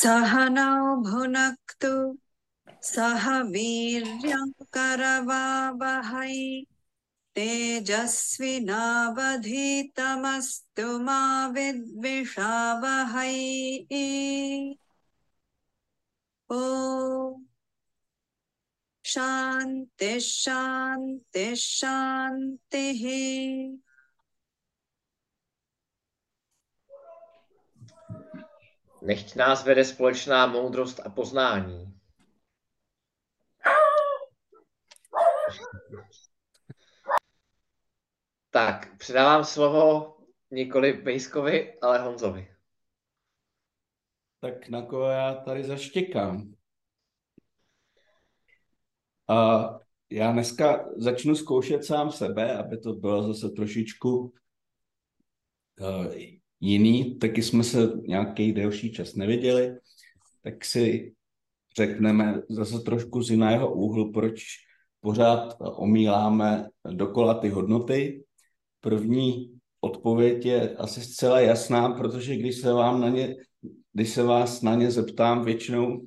सहनौ भुनक्तु सह वीर्यङ्करवावहै तेजस्विनावधीतमस्तु मा विद्विषावहै। ॐ शान्तिः शान्तिः। Nechť nás vede společná moudrost a poznání. Tak, předávám slovo nikoli Bejskovi, ale Honzovi. Tak na koho já tady zaštěkám? A já dneska začnu zkoušet sám sebe, aby to bylo zase trošičku uh, jiný. Taky jsme se nějaký delší čas neviděli, tak si řekneme zase trošku z jiného úhlu, proč pořád omíláme dokola ty hodnoty. První odpověď je asi zcela jasná, protože když se vám na ně, když se vás na ně zeptám většinou,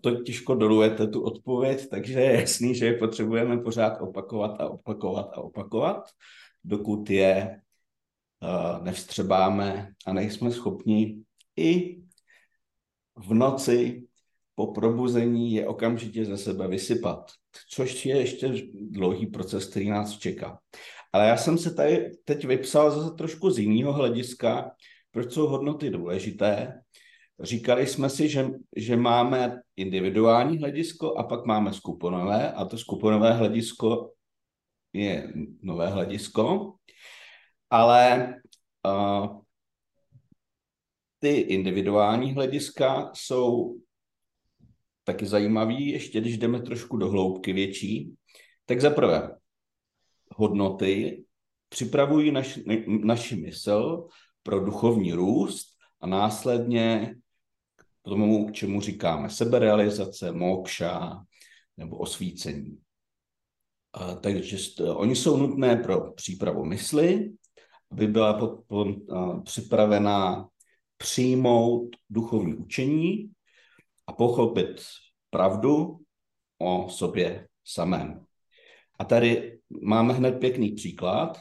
to těžko dolujete tu odpověď, takže je jasný, že je potřebujeme pořád opakovat a opakovat a opakovat, dokud je nevstřebáme a nejsme schopni i v noci po probuzení je okamžitě ze sebe vysypat, což je ještě dlouhý proces, který nás čeká. Ale já jsem se tady teď vypsal zase trošku z jiného hlediska, proč jsou hodnoty důležité. Říkali jsme si, že, že máme individuální hledisko a pak máme skupinové a to skupinové hledisko je nové hledisko, ale uh, ty individuální hlediska jsou taky zajímavý, ještě když jdeme trošku do hloubky větší. Tak za prvé, hodnoty připravují naš, naši mysl pro duchovní růst a následně k tomu, k čemu říkáme seberealizace, mokša nebo osvícení. A, takže oni jsou nutné pro přípravu mysli, aby byla a, připravená přijmout duchovní učení a pochopit pravdu o sobě samém. A tady máme hned pěkný příklad.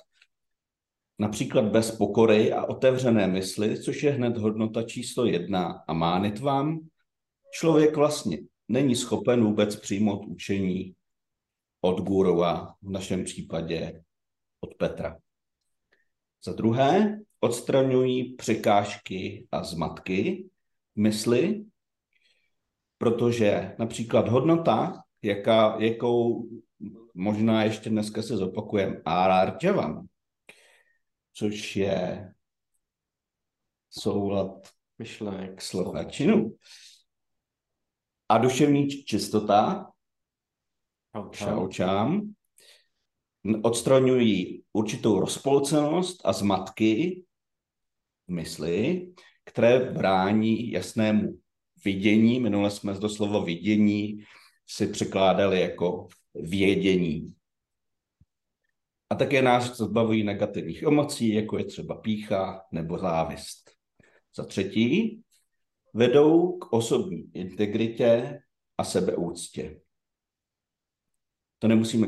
Například bez pokory a otevřené mysli, což je hned hodnota číslo jedna a mánit vám, člověk vlastně není schopen vůbec přijmout učení od Gurova, v našem případě od Petra. Za druhé, odstraňují překážky a zmatky mysli, protože například hodnota, jaká, jakou možná ještě dneska se zopakujeme, Ararjavam, což je soulad myšlenek, slov. a činů. A duševní čistota, šaučám, odstraňují určitou rozpolcenost a zmatky v mysli, které brání jasnému vidění. Minule jsme to slovo vidění si překládali jako vědění. A také nás zbavují negativních emocí, jako je třeba pícha nebo závist. Za třetí, vedou k osobní integritě a sebeúctě. To nemusíme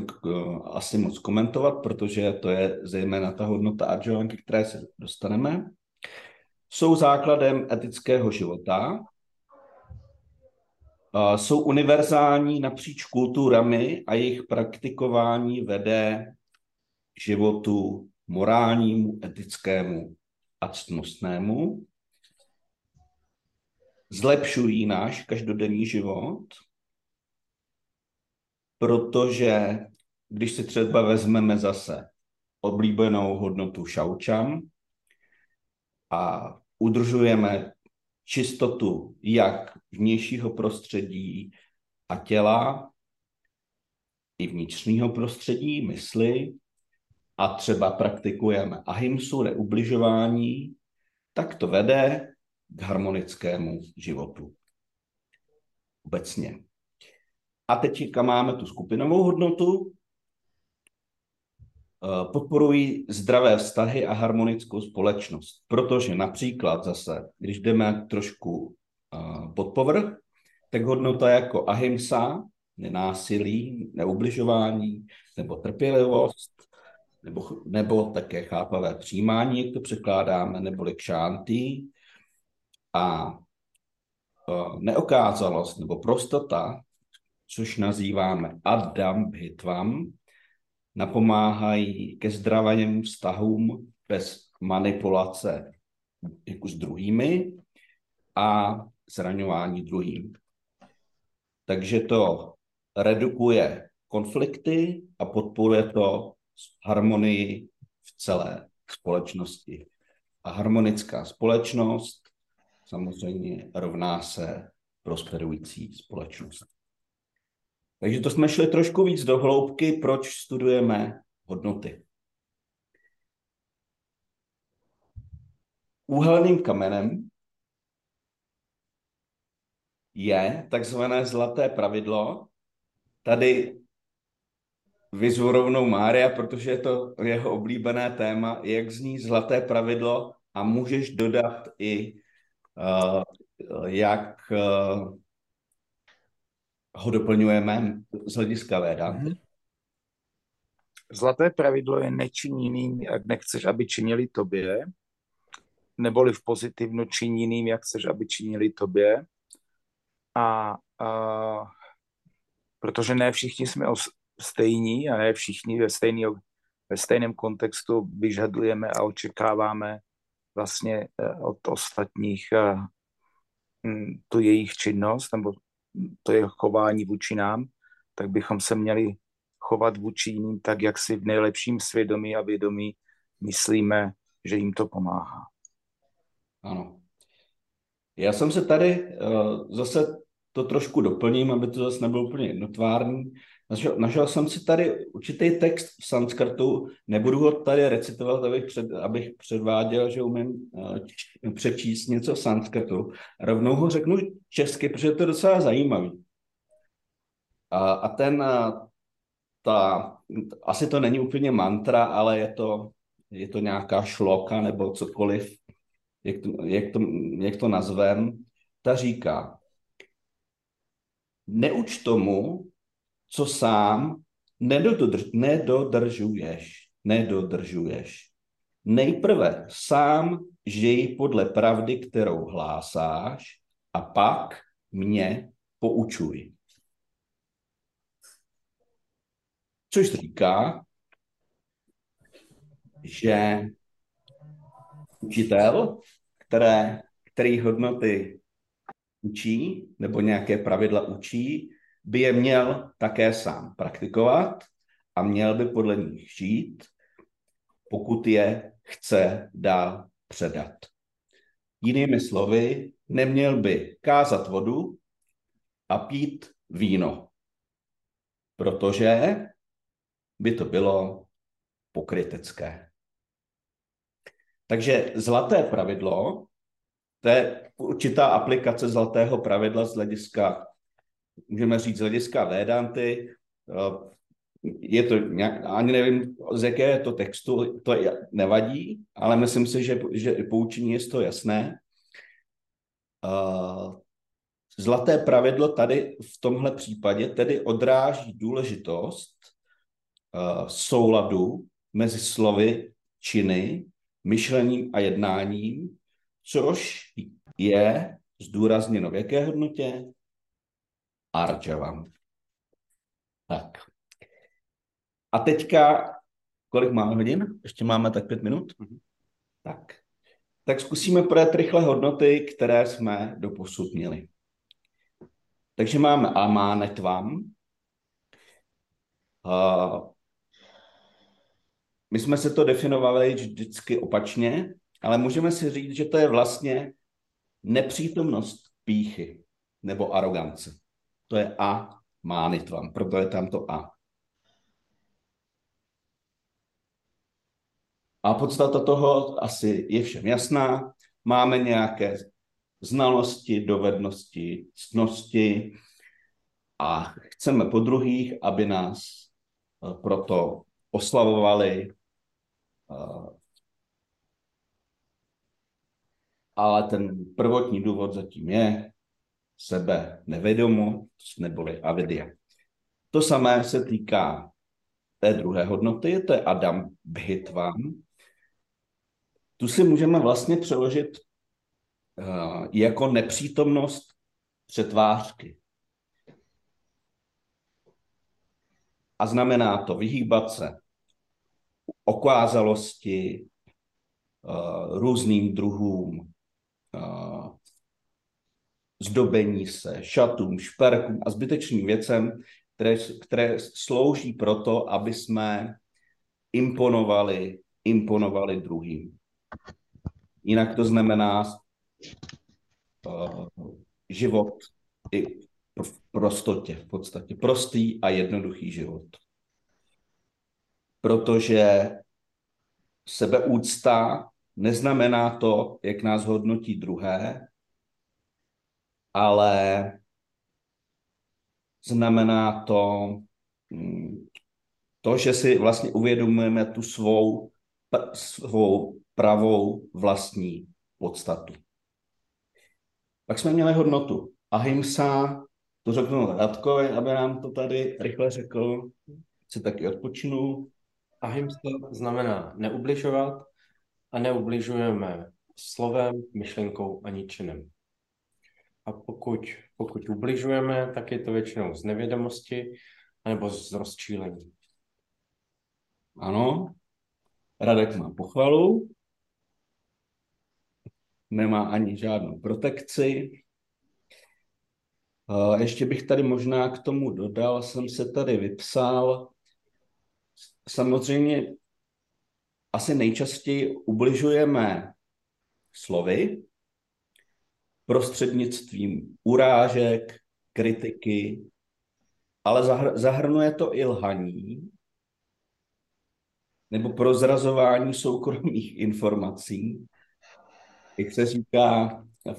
asi moc komentovat, protože to je zejména ta hodnota Arjovan, které se dostaneme. Jsou základem etického života jsou univerzální napříč kulturami a jejich praktikování vede k životu morálnímu, etickému a ctnostnému. Zlepšují náš každodenní život, protože když si třeba vezmeme zase oblíbenou hodnotu šaučam a udržujeme čistotu jak vnějšího prostředí a těla, i vnitřního prostředí, mysli, a třeba praktikujeme ahimsu, neubližování, tak to vede k harmonickému životu. Obecně. A teď máme tu skupinovou hodnotu. eh, podporují zdravé vztahy a harmonickou společnost. Protože například zase, když jdeme trošku eh, pod povrch, tak hodnota jako ahimsa, nenásilí, neubližování nebo trpělivost, nebo, nebo také chápavé přijímání, jak to překládáme, neboli kšánty a neokázalost nebo prostota, což nazýváme Adam Bhitvam, napomáhají ke zdravým vztahům bez manipulace jako s druhými a zraňování druhým. Takže to redukuje konflikty a podporuje to harmonii v celé společnosti. A harmonická společnost samozřejmě rovná se prosperující společnost. Takže to jsme šli trošku víc do hloubky, proč studujeme hodnoty. Úhelným kamenem je takzvané zlaté pravidlo. Tady vyzvu rovnou Mária, protože je to jeho oblíbené téma, jak zní zlaté pravidlo a můžeš dodat i, uh, jak uh, ho doplňujeme z hlediska Véda. Mm-hmm. Zlaté pravidlo je nečin jiným, jak nechceš, aby činili tobě, neboli v pozitivnu čin jiným, jak chceš, aby činili tobě. A, a protože ne všichni jsme os, stejní a ne všichni ve, stejný, ve stejném kontextu vyžadujeme a očekáváme vlastně eh, od ostatních eh, tu jejich činnost nebo to je chování vůči nám, tak bychom se měli chovat vůči jiným tak, jak si v nejlepším svědomí a vědomí myslíme, že jim to pomáhá. Ano. Já jsem se tady uh, zase to trošku doplním, aby to zase nebylo úplně jednotvárný. Našel, našel jsem si tady určitý text v sanskrtu, nebudu ho tady recitovat, abych, před, abych předváděl, že umím uh, přečíst něco v sanskrtu. Rovnou ho řeknu česky, protože to je docela zajímavý. A, a ten, uh, ta, asi to není úplně mantra, ale je to, je to nějaká šloka nebo cokoliv, jak to, jak to, jak to nazvem, ta říká, neuč tomu, co sám nedodrž, nedodržuješ. Nedodržuješ. Nejprve sám žij podle pravdy, kterou hlásáš, a pak mě poučuj. Což říká, že učitel, které, který hodnoty učí nebo nějaké pravidla učí, by je měl také sám praktikovat a měl by podle nich žít, pokud je chce dál předat. Jinými slovy, neměl by kázat vodu a pít víno, protože by to bylo pokrytecké. Takže zlaté pravidlo, to je určitá aplikace zlatého pravidla z hlediska můžeme říct z hlediska Vedanty, eh, je to nějak, ani nevím, z jaké to textu, to nevadí, ale myslím si, že, že poučení je z toho jasné. Eh, zlaté pravidlo tady v tomhle případě tedy odráží důležitost eh, souladu mezi slovy, činy, myšlením a jednáním, což je zdůrazněno v jaké hodnotě? Arjavam. Tak. A teďka, kolik máme hodin? Ještě máme tak pět minut? Mm-hmm. Tak. Tak zkusíme projet rychle hodnoty, které jsme doposud měli. Takže máme amánetvam. Uh, my jsme se to definovali vždycky opačně, ale můžeme si říct, že to je vlastně nepřítomnost píchy nebo arogance. To je A mánitvam, proto je tam to A. A podstata toho asi je všem jasná. Máme nějaké znalosti, dovednosti, ctnosti a chceme po druhých, aby nás eh, proto oslavovali Uh, ale ten prvotní důvod zatím je sebe nevědomost neboli avidia. To samé se týká té druhé hodnoty, to je Adam Bhitvan. Tu si můžeme vlastně přeložit uh, jako nepřítomnost přetvářky. A znamená to vyhýbat se okázalosti, uh, různým druhům uh, zdobení se, šatům, šperkům a zbytečným věcem, které, které slouží proto, aby jsme imponovali, imponovali druhým. Jinak to znamená uh, život i v prostotě, v podstatě. Prostý a jednoduchý život. Protože sebeúcta neznamená to, jak nás hodnotí druhé, ale znamená to mm, to, že si vlastně uvědomujeme tu svou, svou pravou vlastní podstatu. Pak jsme měli hodnotu. Ahimsa, to řeknu Radkovi, aby nám to tady rychle řekl, si taky odpočinu. Ahimsa znamená neubližovat a neubližujeme slovem, myšlenkou ani činem. A pokud, pokud ubližujeme, tak je to většinou z nevědomosti nebo z rozčílení. Ano, Radek má pochvalu, nemá ani žádnou protekci. Ještě bych tady možná k tomu dodal, jsem se tady vypsal. Samozřejmě asi nejčastěji ubližujeme slovy, prostřednictvím urážek, kritiky, ale zahr- zahrnuje to i lhaní nebo prozrazování soukromých informací. Jak se říká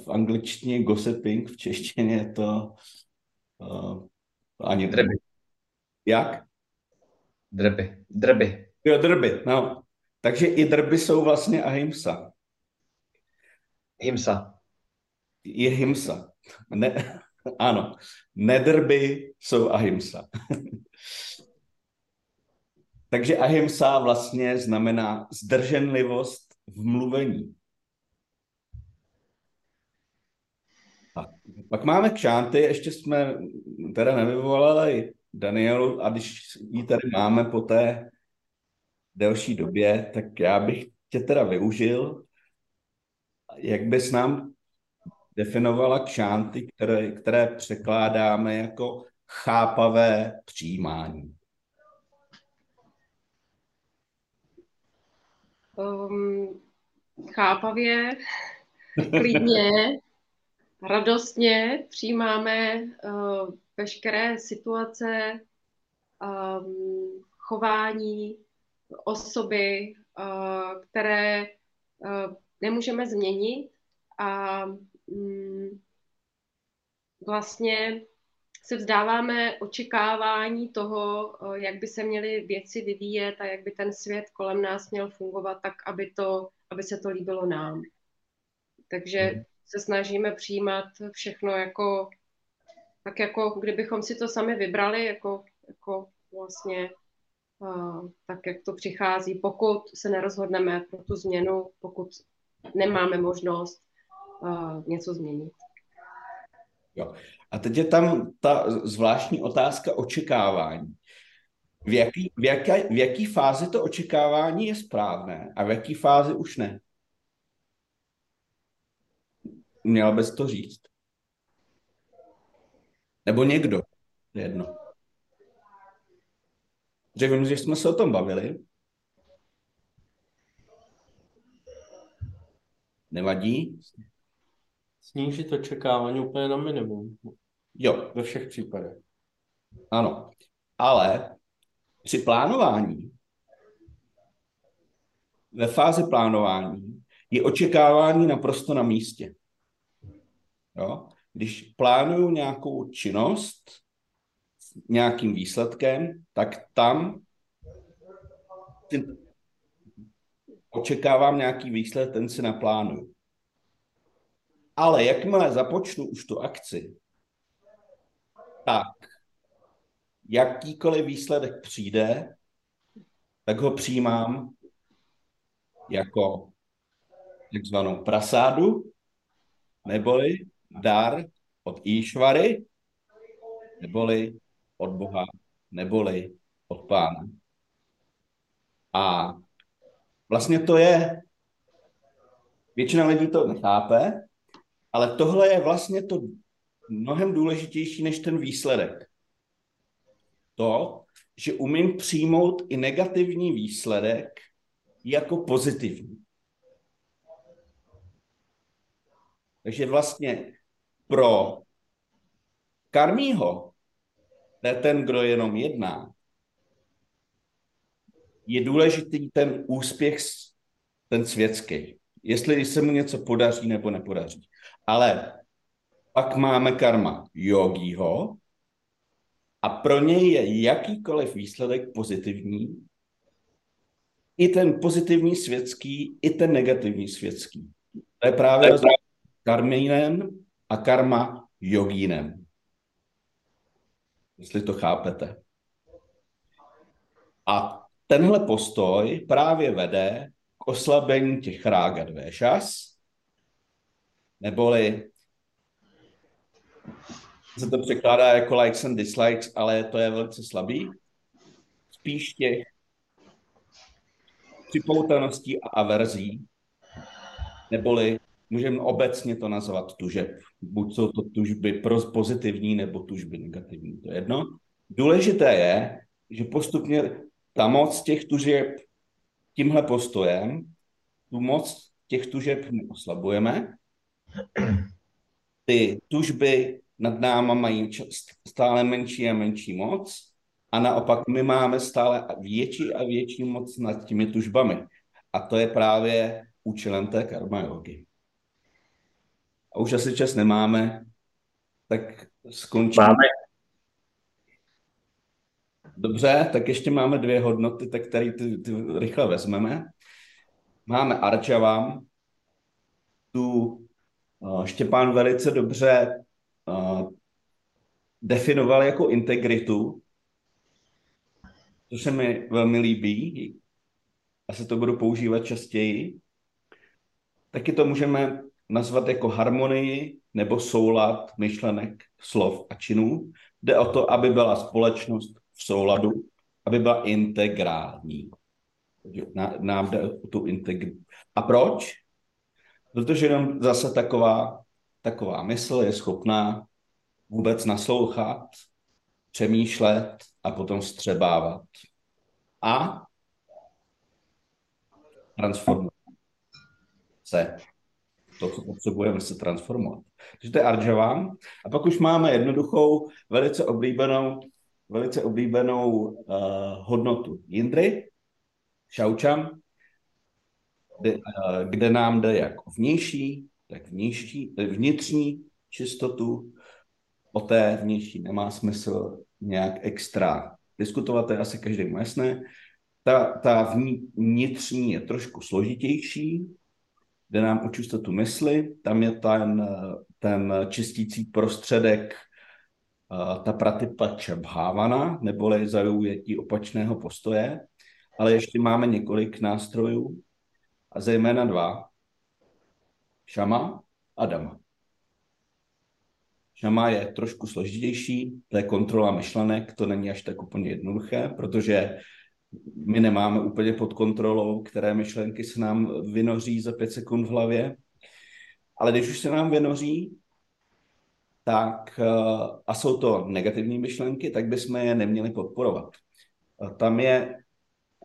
v angličtině gossiping, v češtině je to uh, ani Drby. Jak? Drby. Drby. Jo, drby, no. Takže i drby jsou vlastně ahimsa. Himsa. Je himsa. Ne, ano, nedrby jsou ahimsa. Takže ahimsa vlastně znamená zdrženlivost v mluvení. A pak máme kšánty, ještě jsme teda nevyvolali Danielu a když ji tady máme po té delší době, tak já bych tě teda využil, jak bys nám definovala kšánty, které, které překládáme jako chápavé přijímání. Um, chápavě, klidně, radostně přijímáme uh, veškeré situace, um, chování, osoby, uh, které uh, nemůžeme změnit a um, vlastně se vzdáváme očekávání toho, uh, jak by se měly věci vyvíjet a jak by ten svět kolem nás měl fungovat, tak aby, to, aby se to líbilo nám. Takže mm. se snažíme přijímat všechno jako tak jako kdybychom si to sami vybrali, jako, jako vlastně uh, tak, jak to přichází, pokud se nerozhodneme pro tu změnu, pokud nemáme možnost něco změnit. Jo. A teď je tam ta zvláštní otázka očekávání. V jaký, v, jaké, v jaký fázi to očekávání je správné a v jaký fázi už ne? Měl bys to říct. Nebo někdo. Jedno. Že vím, že jsme se o tom bavili. Nevadí? Snížit očekávání úplně na minimum. Jo. Ve všech případech. Ano. Ale při plánování, ve fázi plánování, je očekávání naprosto na místě. Jo? Když plánuju nějakou činnost s nějakým výsledkem, tak tam očekávám nějaký výsledek, ten si naplánuju. Ale jakmile započnu už tu akci, tak jakýkoliv výsledek přijde, tak ho přijímám jako takzvanou prasádu, neboli dar od Íšvary, neboli od Boha, neboli od Pána. A vlastně to je, většina lidí to nechápe, ale tohle je vlastně to mnohem důležitější než ten výsledek. To, že umím přijmout i negativní výsledek jako pozitivní. Takže vlastně pro karmího, to je ten, kdo jenom jedná, je důležitý ten úspěch, ten světský. Jestli se mu něco podaří nebo nepodaří. Ale pak máme karma jogího a pro něj je jakýkoliv výsledek pozitivní, i ten pozitivní světský, i ten negativní světský. To je právě karmínem a karma jogínem. Jestli to chápete. A tenhle postoj právě vede oslabení těch rága dvéšas, neboli se to překládá jako likes and dislikes, ale to je velice slabý. Spíš těch připoutaností a averzí, neboli můžeme obecně to nazvat tužeb. Buď jsou to tužby pro pozitivní nebo tužby negativní, to je jedno. Důležité je, že postupně ta moc těch tužeb tímhle postojem, tu moc těch tužeb neoslabujeme. Ty tužby nad náma mají stále menší a menší moc a naopak my máme stále větší a větší moc nad těmi tužbami. A to je právě účelem té karma jogy. A už asi čas nemáme, tak skončíme. Máme. Dobře, tak ještě máme dvě hodnoty, tak které ty, ty rychle vezmeme. Máme Arčavam, tu uh, Štěpán velice dobře uh, definoval jako integritu, to se mi velmi líbí, asi to budu používat častěji. Taky to můžeme nazvat jako harmonii nebo soulad myšlenek, slov a činů. Jde o to, aby byla společnost v souladu, aby byla integrální. Nám jde tu integritu. A proč? Protože jenom zase taková, taková mysl je schopná vůbec naslouchat, přemýšlet a potom střebávat. A transformovat se. To, co potřebujeme, se transformovat. Takže to je Arjava. A pak už máme jednoduchou, velice oblíbenou, velice oblíbenou uh, hodnotu. Jindry, Šaučam, kde, uh, kde nám jde jak vnější, tak vnější, vnitřní čistotu, o té vnější nemá smysl nějak extra diskutovat, to je asi každému jasné. Ta, ta vnitřní je trošku složitější, jde nám o čistotu mysli, tam je ten, ten čistící prostředek ta pratipa čabhávana, neboli zaujetí opačného postoje, ale ještě máme několik nástrojů, a zejména dva, šama a dama. Šama je trošku složitější, to je kontrola myšlenek, to není až tak úplně jednoduché, protože my nemáme úplně pod kontrolou, které myšlenky se nám vynoří za pět sekund v hlavě. Ale když už se nám vynoří, tak eh, a jsou to negativní myšlenky, tak bychom je neměli podporovat. Tam je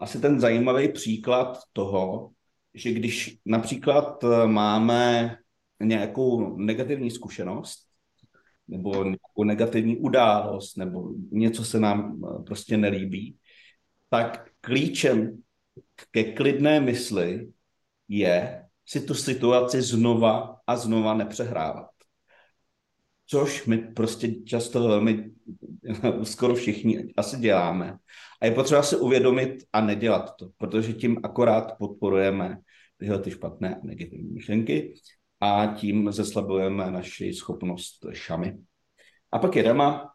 asi ten zajímavý příklad toho, že když například eh, máme nějakou negativní zkušenost, nebo nějakou negativní událost, nebo něco se nám eh, prostě nelíbí, tak klíčem ke klidné mysli je si tu situaci znova a znova nepřehrávat. Což my prostě často velmi, skoro všichni asi děláme. A je potřeba si uvědomit a nedělat to, protože tím akorát podporujeme tyhle ty špatné a negativní myšlenky a tím zeslabujeme naši schopnost šamy. A pak je dama.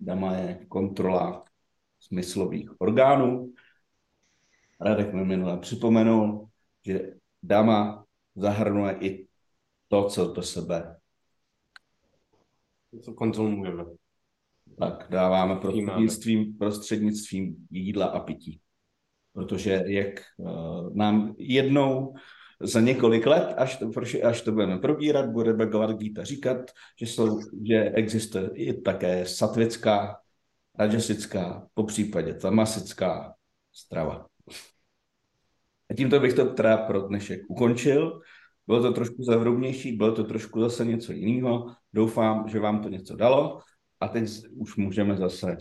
Dama je kontrola smyslových orgánů. Radek mi minule připomenul, že dama zahrnuje i to, co do sebe Co konzumujeme. tak dáváme prostřednictvím, prostřednictvím jídla a pití. Protože jak uh, nám jednou za několik let, až to, až to budeme probírat, bude Bhagavad Gita říkat, že, jsou, že existuje i také satvická, rajasická, po případě tamasická strava. A tímto bych to teda pro dnešek ukončil. Bylo to trošku zavrubnější, bylo to trošku zase něco jiného. Doufám, že vám to něco dalo. A teď už můžeme zase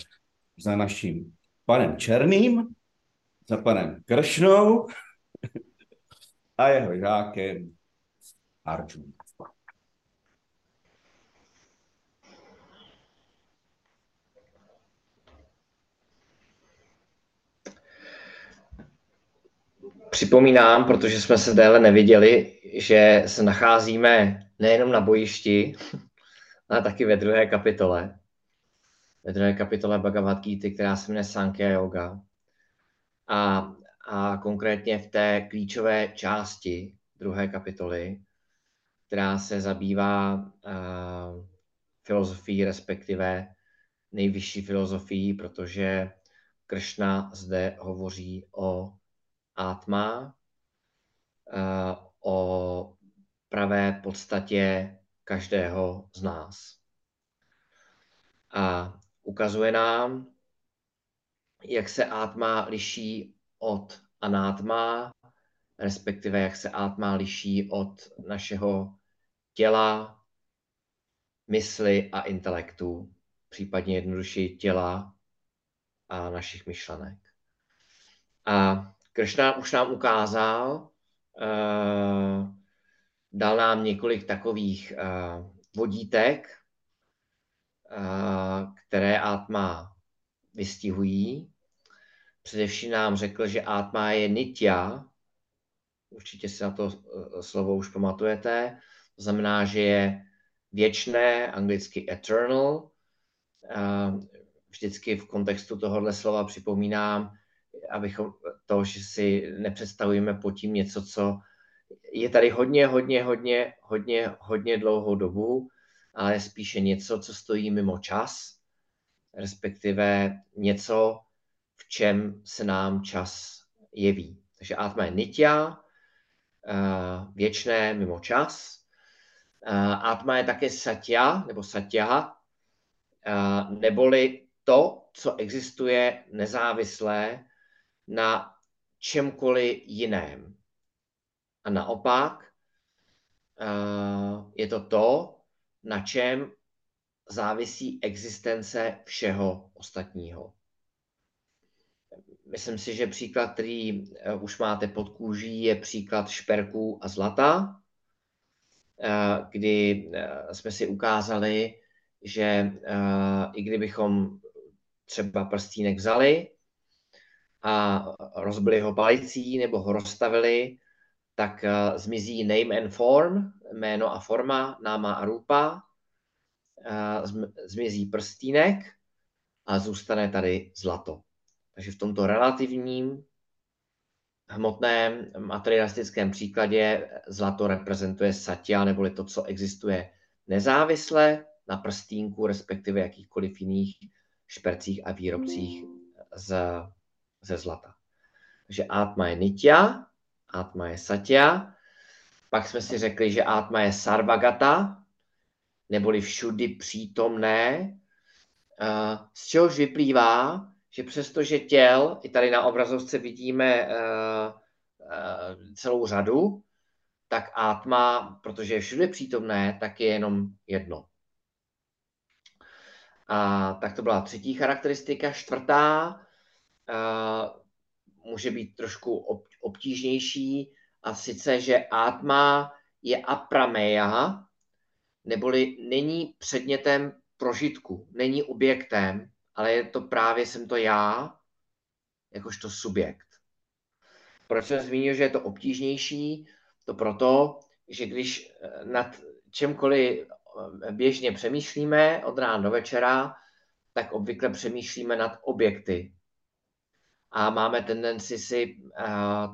za naším panem Černým, za panem Kršnou a jeho žákem Arjun. Připomínám, protože jsme se déle neviděli, že se nacházíme nejenom na bojišti, ale taky ve druhé kapitole. Ve druhé kapitole Bhagavad Gita, která se jmenuje Sankhya Yoga. A, a konkrétně v té klíčové části druhé kapitoly, která se zabývá uh, filozofií, respektive nejvyšší filozofií, protože Kršna zde hovoří o Atma, o pravé podstatě každého z nás. A ukazuje nám, jak se Atma liší od anátma, respektive jak se Atma liší od našeho těla, mysli a intelektu, případně jednodušeji těla a našich myšlenek. A Kršna už nám ukázal, dal nám několik takových uh, vodítek, uh, které Atma vystihují. Především nám řekl, že Atma je nitya, určitě si na to slovo už pamatujete, to znamená, že je věčné, anglicky eternal. Vždycky v kontextu tohohle slova připomínám, abychom to, že si nepředstavujeme pod tím něco, co je tady hodně, hodně, hodně, hodně, hodně dlouhou dobu, ale spíše něco, co stojí mimo čas, respektive něco, v čem se nám čas jeví. Takže Atma je nitya, věčné mimo čas. Atma je také satya, nebo satya, neboli to, co existuje nezávislé na čemkoliv jiném. A naopak je to to, na čem závisí existence všeho ostatního. Myslím si, že příklad, který už máte pod kůží, je příklad šperků a zlata, kdy jsme si ukázali, že i kdybychom třeba prstínek vzali a rozbili ho palicí nebo ho rozstavili, tak uh, zmizí name and form, jméno a forma, náma a rupa, uh, zmizí prstínek a zůstane tady zlato. Takže v tomto relativním hmotném materialistickém příkladě zlato reprezentuje satya, neboli to, co existuje nezávisle na prstínku, respektive jakýchkoliv jiných špercích a výrobcích z, ze zlata. Takže Atma je nitya, Atma je satya. Pak jsme si řekli, že Atma je sarvagata, neboli všudy přítomné, z čehož vyplývá, že přestože těl, i tady na obrazovce vidíme celou řadu, tak Atma, protože je všude přítomné, tak je jenom jedno. A tak to byla třetí charakteristika. Čtvrtá může být trošku ob, obtížnější, a sice, že Atma je aprameya, neboli není předmětem prožitku, není objektem, ale je to právě jsem to já, jakožto subjekt. Proč jsem zmínil, že je to obtížnější? To proto, že když eh, nad čemkoliv eh, běžně přemýšlíme od rána do večera, tak obvykle přemýšlíme nad objekty. A máme tendenci si,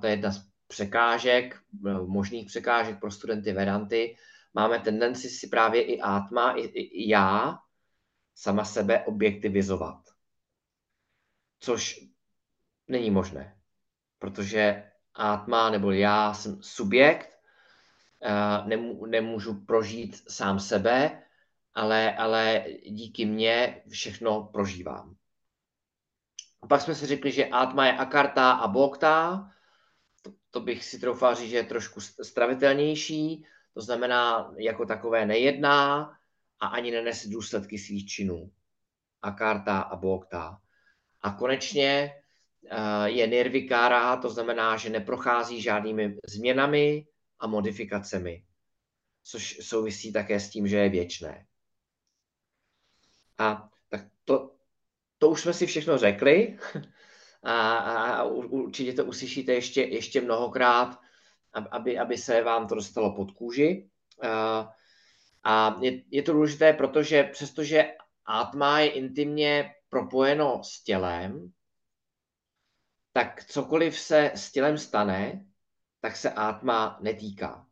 to je jedna z překážek, možných překážek pro studenty Vedanty, máme tendenci si právě i átma, i, i, já, sama sebe objektivizovat. Což není možné, protože átma nebo já jsem subjekt, nemů, nemůžu prožít sám sebe, ale, ale díky mně všechno prožívám. A pak jsme si řekli, že Atma je Akarta a Bhokta. To, to bych si troufal říct, že je trošku stravitelnější. To znamená, jako takové nejedná a ani nenese důsledky svých činů. Akarta a Bhokta. A konečně eh, je nirvikára, to znamená, že neprochází žádnými změnami a modifikacemi, což souvisí také s tím, že je věčné. A tak to, to už jsme si všechno řekli a, a určitě to uslyšíte ještě, ještě mnohokrát, aby, aby se vám to dostalo pod kůži. A, a je, je to důležité, protože přestože atma je intimně propojeno s tělem, tak cokoliv se s tělem stane, tak se atma netýká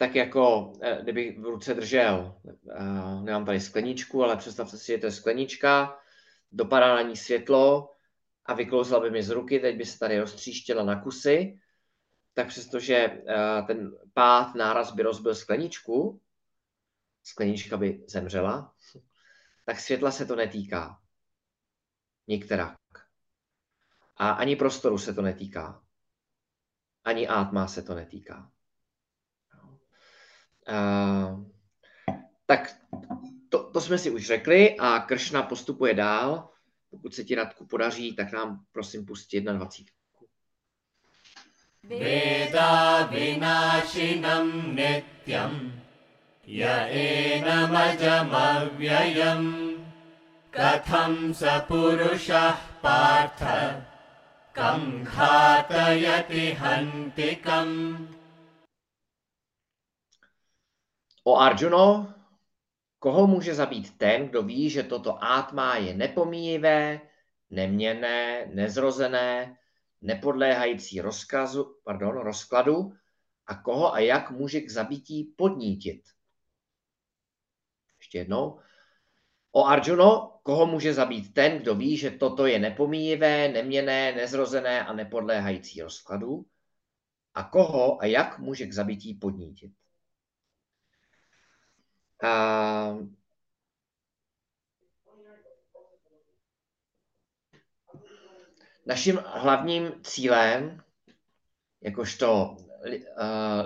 tak jako eh, kdybych v ruce držel, uh, nemám tady skleničku, ale představte si, že to je sklenička, dopadá na ní světlo a vyklouzla by mi z ruky, teď by se tady roztříštěla na kusy, tak přestože uh, ten pád, náraz by rozbil skleničku, sklenička by zemřela, tak světla se to netýká. Nikterak. A ani prostoru se to netýká. Ani átma se to netýká. Uh, tak to, to jsme si už řekli a Kršna postupuje dál. Pokud se ti Radku podaří, tak nám prosím pustí 21. Veda vinášinam nityam ya enamajam avyayam katham sa purushah partha kam khatayati hantikam O Arjuno, koho může zabít ten, kdo ví, že toto átma je nepomíjivé, neměné, nezrozené, nepodléhající rozkazu, pardon, rozkladu a koho a jak může k zabití podnítit. Ještě jednou. O Arjuno, koho může zabít ten, kdo ví, že toto je nepomíjivé, neměné, nezrozené a nepodléhající rozkladu a koho a jak může k zabití podnítit. A naším hlavním cílem, jakožto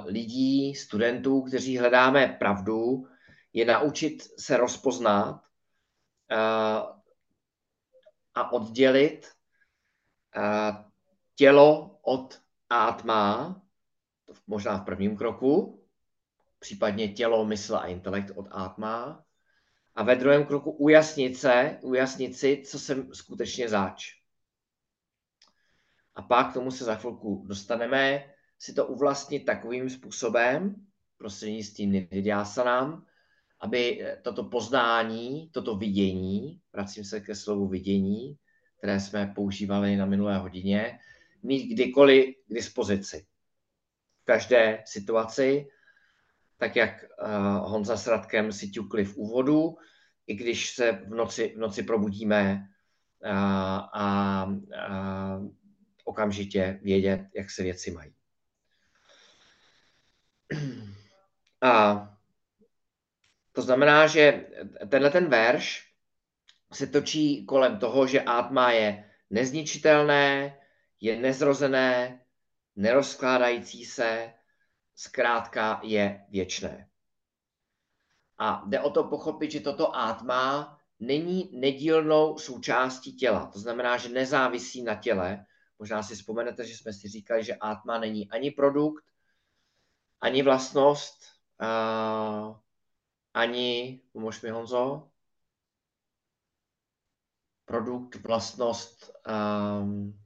lidí, studentů, kteří hledáme pravdu, je naučit se rozpoznat a oddělit tělo od átma, možná v prvním kroku, případně tělo, mysl a intelekt od átma. A ve druhém kroku ujasnit se, ujasnit si, co jsem skutečně zač. A pak k tomu se za chvilku dostaneme, si to uvlastnit takovým způsobem, prostřednictvím nidyasanám, aby toto poznání, toto vidění, vracím se ke slovu vidění, které jsme používali na minulé hodině, mít kdykoliv k dispozici. V každé situaci tak jak uh, Honza s Radkem si ťukli v úvodu, i když se v noci, v noci probudíme uh, a uh, okamžitě vědět, jak se věci mají. A to znamená, že tenhle ten verš se točí kolem toho, že átma je nezničitelné, je nezrozené, nerozkládající se, zkrátka je věčné. A jde o to pochopit, že toto átma není nedílnou součástí těla. To znamená, že nezávisí na těle. Možná si vzpomenete, že jsme si říkali, že átma není ani produkt, ani vlastnost, uh, ani, pomož mi Honzo, produkt, vlastnost um,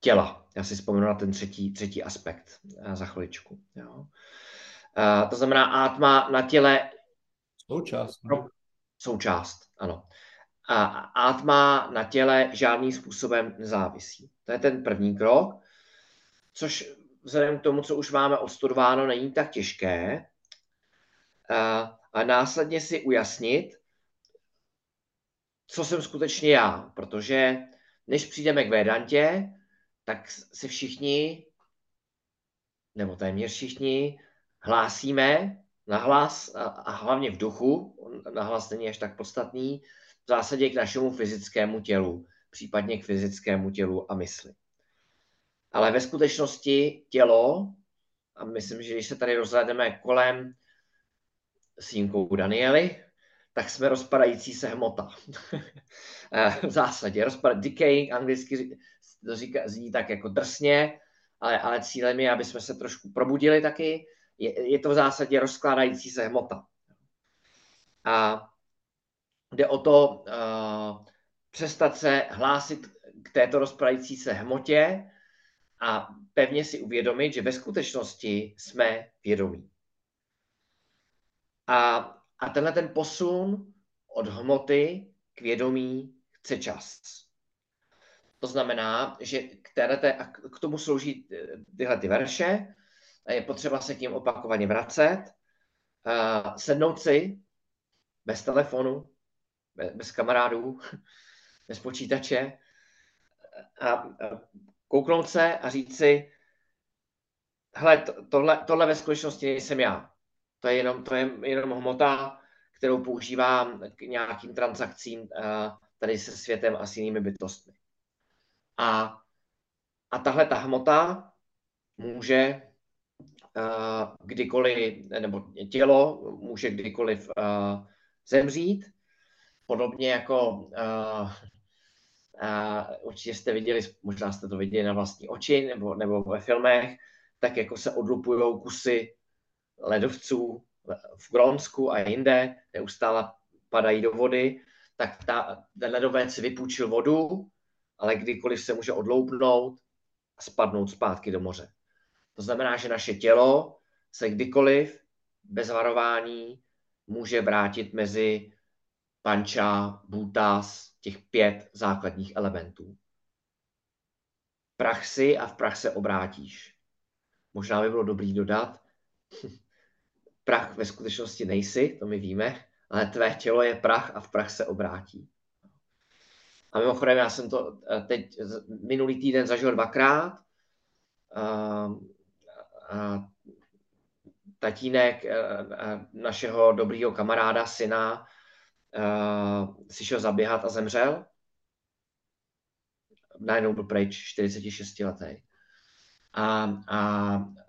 těla. Já si vzpomenu na ten třetí, třetí aspekt uh, za chviličku. Jo. Uh, to znamená, átma na těle Součást. No, součást, ano. A átma na těle žádným způsobem nezávisí. To je ten první krok, což vzhledem k tomu, co už máme odstudováno, není tak těžké. A, a následně si ujasnit, co jsem skutečně já, protože než přijdeme k Vedantě, tak si všichni, nebo téměř všichni, hlásíme nahlas a, a hlavně v duchu, nahlas není až tak podstatný, v zásadě k našemu fyzickému tělu, případně k fyzickému tělu a mysli. Ale ve skutečnosti tělo, a myslím, že když se tady rozhledeme kolem s výjimkou Daniely, tak jsme rozpadající se hmota. v zásadě rozpad, decaying anglicky to říká, zní tak jako drsně, ale, ale cílem je, aby jsme se trošku probudili taky. Je, je to v zásadě rozkládající se hmota. A jde o to uh, přestat se hlásit k této rozpadající se hmotě a pevně si uvědomit, že ve skutečnosti jsme vědomí. A, a tenhle ten posun od hmoty k vědomí chce čas. To znamená, že k, téhleté, k tomu slouží eh, tyhle ty verše, je potřeba se k ním opakovaně vracet, uh, sednout si bez telefonu, bez, bez kamarádů, bez počítače a, a kouknout se a říct si, hele, to, tohle, tohle ve skutečnosti nejsem já. To je jenom, to je jenom hmota, kterou používám k nějakým transakcím tady se světem a s jinými bytostmi. A, a tahle ta hmota může uh, kdykoliv, nebo tělo může kdykoliv uh, zemřít, podobně jako uh, uh, určitě jste viděli, možná jste to viděli na vlastní oči nebo, nebo ve filmech, tak jako se odlupují kusy ledovců v Grónsku a jinde, neustále padají do vody, tak ta, ten ledovec vypůjčil vodu, ale kdykoliv se může odloupnout a spadnout zpátky do moře. To znamená, že naše tělo se kdykoliv bez varování může vrátit mezi panča, bůtas, těch pět základních elementů. Prach si a v prach se obrátíš. Možná by bylo dobrý dodat, prach ve skutečnosti nejsi, to my víme, ale tvé tělo je prach a v prach se obrátí. A mimochodem, já jsem to eh, teď minulý týden zažil dvakrát. Uh, uh, tatínek uh, našeho dobrýho kamaráda, syna, si šel zaběhat a zemřel. Najednou byl pryč, 46 letý. A, a,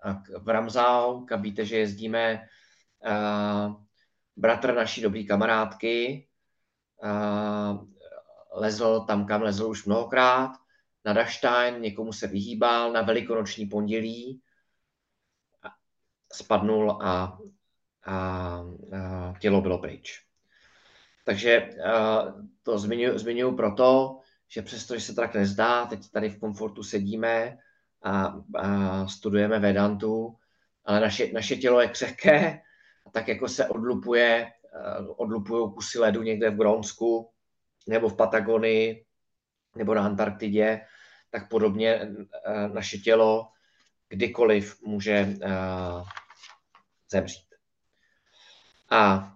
a v Ramzau, kam víte, že jezdíme, bratr naší dobrý kamarádky, lezl tam, kam lezl už mnohokrát, na Daštajn, někomu se vyhýbal, na velikonoční pondělí spadnul a, a, a tělo bylo pryč. Takže to zmiňuji, zmiňuji proto, že přesto, že se tak nezdá, teď tady v komfortu sedíme a, a studujeme Vedantu, ale naše, naše tělo je křehké, tak jako se odlupuje, odlupují kusy ledu někde v Grónsku, nebo v Patagonii, nebo na Antarktidě, tak podobně eh, naše tělo kdykoliv může eh, zemřít. A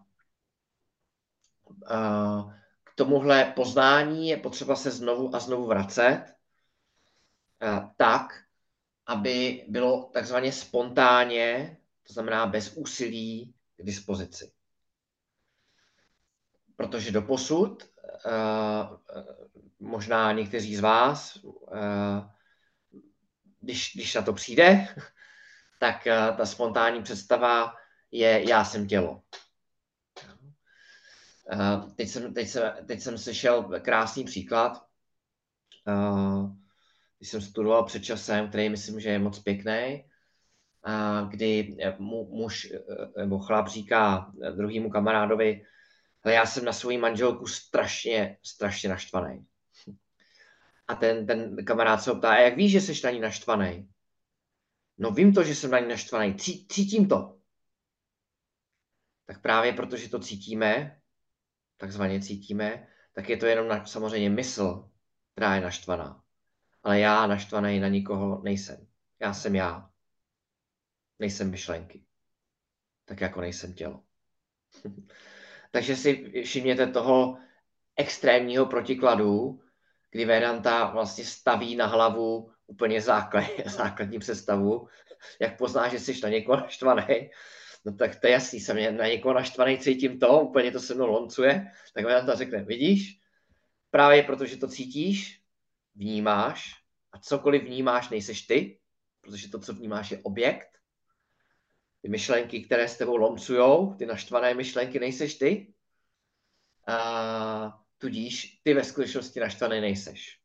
k tomuhle poznání je potřeba se znovu a znovu vracet eh, tak, aby bylo takzvaně spontánně, to znamená bez úsilí k dispozici. Protože do posud Eh, možná někteří z vás, eh, když, když na to přijde, tak eh, ta spontánní představa je já jsem tělo. Teď jsem, teď jsem, teď jsem slyšel krásný příklad, když jsem studoval před časem, který myslím, že je moc pěkný. kdy mu, muž eh, nebo chlap říká druhému kamarádovi, ale já jsem na svou manželku strašně, strašně naštvaný. A ten, ten kamarád se ptá, a jak víš, že jsi na ní naštvaný? No vím to, že jsem na ní naštvaný, Cí, cítím to. Tak právě protože to cítíme, takzvaně cítíme, tak je to jenom na, samozřejmě mysl, která je naštvaná. Ale já naštvaný na nikoho nejsem. Já jsem já. Nejsem myšlenky. Tak jako nejsem tělo. Takže si všimněte toho extrémního protikladu, kdy Vedanta vlastně staví na hlavu úplně základ, základní představu, jak poznáš, že jsi na někoho naštvaný, no tak to je jasný, jsem na někoho naštvaný, cítím to, úplně to se mnou loncuje, tak Vedanta řekne, vidíš, právě protože to cítíš, vnímáš a cokoliv vnímáš, nejseš ty, protože to, co vnímáš, je objekt. Ty myšlenky, které s tebou lomcujou, ty naštvané myšlenky, nejseš ty. A tudíž ty ve skutečnosti naštvaný nejseš.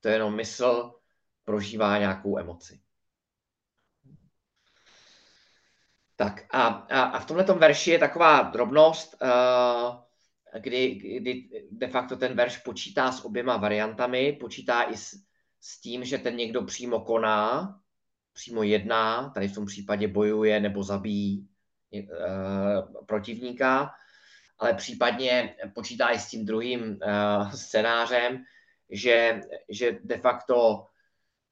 To je jenom mysl, prožívá nějakou emoci. Tak a, a, a v tomto verši je taková drobnost, uh, kdy, kdy de facto ten verš počítá s oběma variantami, počítá i s, s tím, že ten někdo přímo koná, přímo jedná, tady v tom případě bojuje nebo zabíjí uh, protivníka, ale případně počítá i s tím druhým uh, scénářem, že, že de facto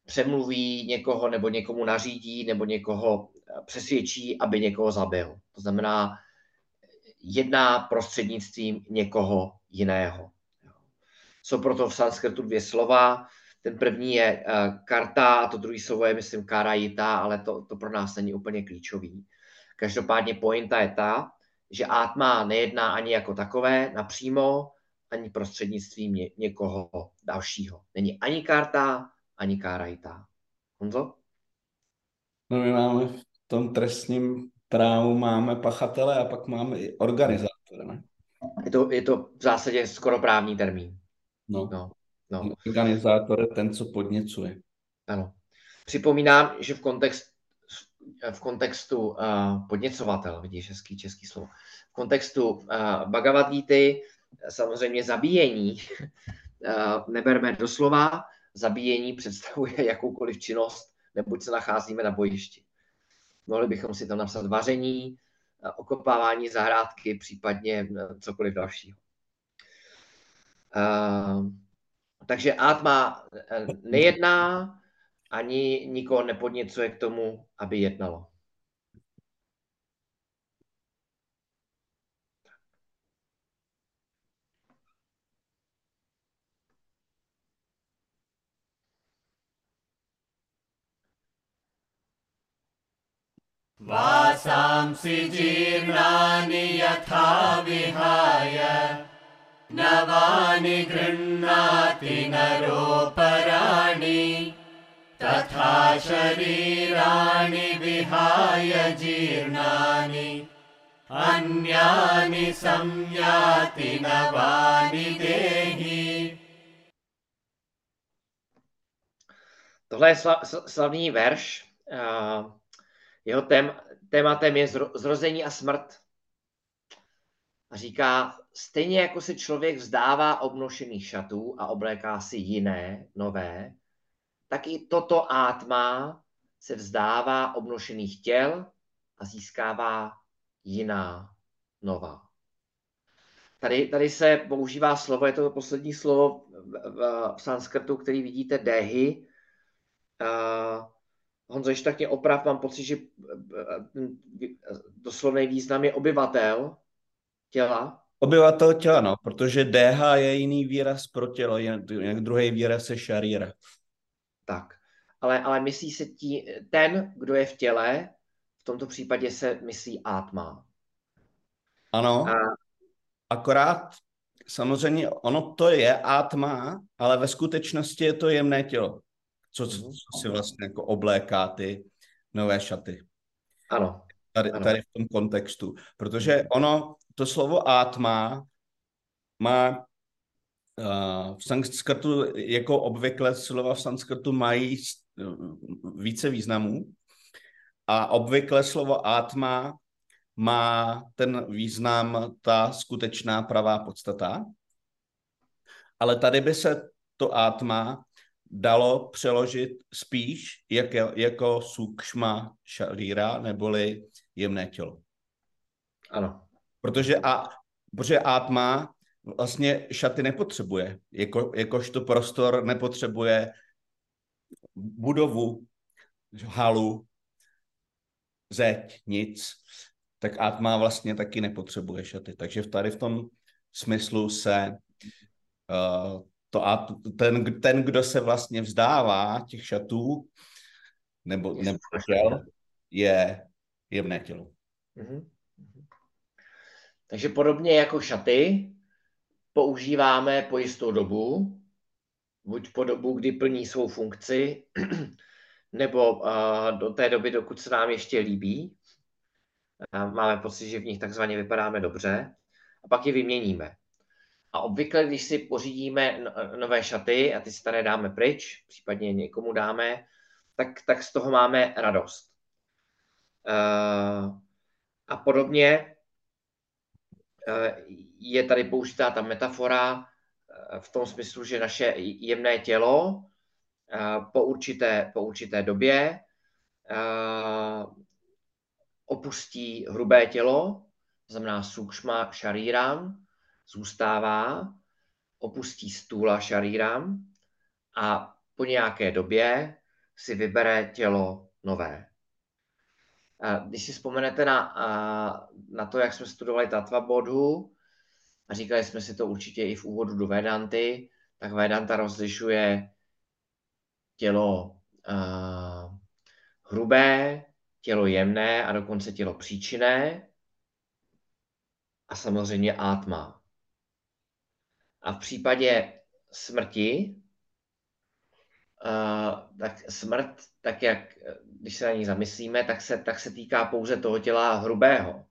přemluví někoho nebo někomu nařídí nebo někoho přesvědčí, aby někoho zabil. To znamená, jedná prostřednictvím někoho jiného. Jsou proto v sanskrtu dvě slova. Ten první je uh, karta a to druhé slovo je, myslím, karajita, ale to, to pro nás není úplně klíčový. Každopádně pointa je ta, že átma nejedná ani jako takové napřímo, ani prostřednictvím ně, někoho dalšího. Není ani karta, ani karajita. Honzo? No my máme v tom trestním právu máme pachatele a pak máme i organizátora, ne? Je to, je to v zásadě skoro právní termín. No. No, no. Organizátor je ten, co podněcuje. Ano. Připomínám, že v, kontext, v kontextu uh, podněcovatel, vidíš, hezký český slovo, v kontextu uh, Bhagavad Gita samozřejmě zabíjení uh, neberme doslova, zabíjení představuje jakoukoliv činnost, neboť se nacházíme na bojišti. Mohli bychom si tam napsat vaření, okopávání zahrádky, případně cokoliv dalšího. Uh, takže Atma nejedná, ani nikoho nepodněcuje k tomu, aby jednalo. वासांसि जीर्णानि यथा विहाय नवानि गृह्णाति नरोपराणि तथा शरीराणि विहाय जीर्णानि अन्यानि संयाति नवानि देहि Tohle je slavný verš. Jeho tém, tématem je zrození a smrt. A říká, stejně jako se člověk vzdává obnošených šatů a obléká si jiné, nové, tak i toto átma se vzdává obnošených těl a získává jiná, nová. Tady, tady se používá slovo, je to poslední slovo v, v, v sanskrtu, který vidíte, dehy. Uh, Honzo, ještě tak mě oprav, mám pocit, že doslovný význam je obyvatel těla. Obyvatel těla, no, protože DH je jiný výraz pro tělo, jak druhý výraz je šaríra. Tak, ale, ale myslí se tí, ten, kdo je v těle, v tomto případě se myslí átma. Ano, A... akorát samozřejmě ono to je átma, ale ve skutečnosti je to jemné tělo co, co si vlastně jako obléká ty nové šaty. Ano. Tady, ano. tady v tom kontextu. Protože ono, to slovo átma má uh, v sanskrtu, jako obvykle slova v sanskrtu mají více významů, a obvykle slovo átma má ten význam ta skutečná pravá podstata. Ale tady by se to átma dalo přeložit spíš jako, jako sukšma šalíra, neboli jemné tělo. Ano. Protože, a, protože átma vlastně šaty nepotřebuje, jako, jakožto prostor nepotřebuje budovu, halu, zeď, nic, tak átma vlastně taky nepotřebuje šaty. Takže tady v tom smyslu se uh, to a ten, ten, kdo se vlastně vzdává těch šatů, nebo, nebo těl, je jemné tělo. Mm-hmm. Takže podobně jako šaty používáme po jistou dobu, buď po dobu, kdy plní svou funkci, nebo do té doby, dokud se nám ještě líbí. Máme pocit, že v nich takzvaně vypadáme dobře a pak je vyměníme. A obvykle, když si pořídíme nové šaty a ty staré dáme pryč, případně někomu dáme, tak, tak z toho máme radost. A podobně je tady použitá ta metafora uh, v tom smyslu, že naše jemné tělo po určité, po určité době opustí hrubé tělo, to znamená sukšma šaríram, zůstává, opustí stůla šaríram a po nějaké době si vybere tělo nové. Když si vzpomenete na, na to, jak jsme studovali Tatva Bodhu, a říkali jsme si to určitě i v úvodu do Vedanty, tak Vedanta rozlišuje tělo uh, hrubé, tělo jemné a dokonce tělo příčinné a samozřejmě átma. A v případě smrti, uh, tak smrt, tak jak, když se na ní zamyslíme, tak se, tak se týká pouze toho těla hrubého.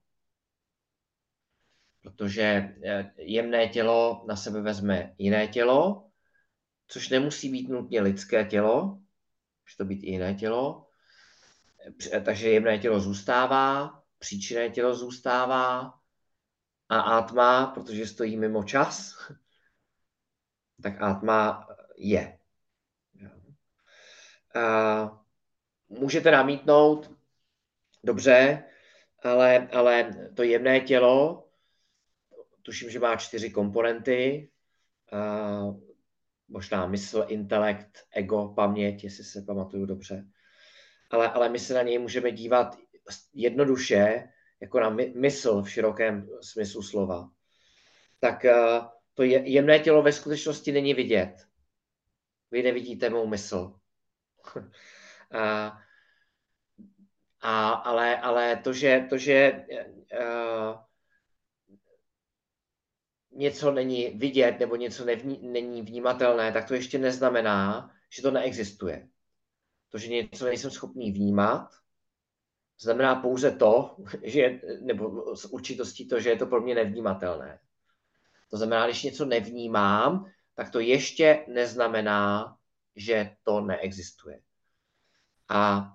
Protože eh, jemné tělo na sebe vezme jiné tělo, což nemusí být nutně lidské tělo, může to být i jiné tělo. Takže jemné tělo zůstává, příčinné tělo zůstává a átma, protože stojí mimo čas, tak átma je. A můžete namítnout, dobře, ale, ale to jemné tělo, tuším, že má čtyři komponenty, možná mysl, intelekt, ego, paměť, jestli se pamatuju dobře. Ale, ale my se na něj můžeme dívat jednoduše, jako na mysl v širokém smyslu slova. Tak uh, to jemné tělo ve skutečnosti není vidět. Vy nevidíte mou mysl. a, a, ale, ale to, že, to, že uh, něco není vidět nebo něco nevní, není vnímatelné, tak to ještě neznamená, že to neexistuje. To, že něco nejsem schopný vnímat, znamená pouze to, že, nebo s určitostí to, že je to pro mě nevnímatelné. To znamená, když něco nevnímám, tak to ještě neznamená, že to neexistuje. A,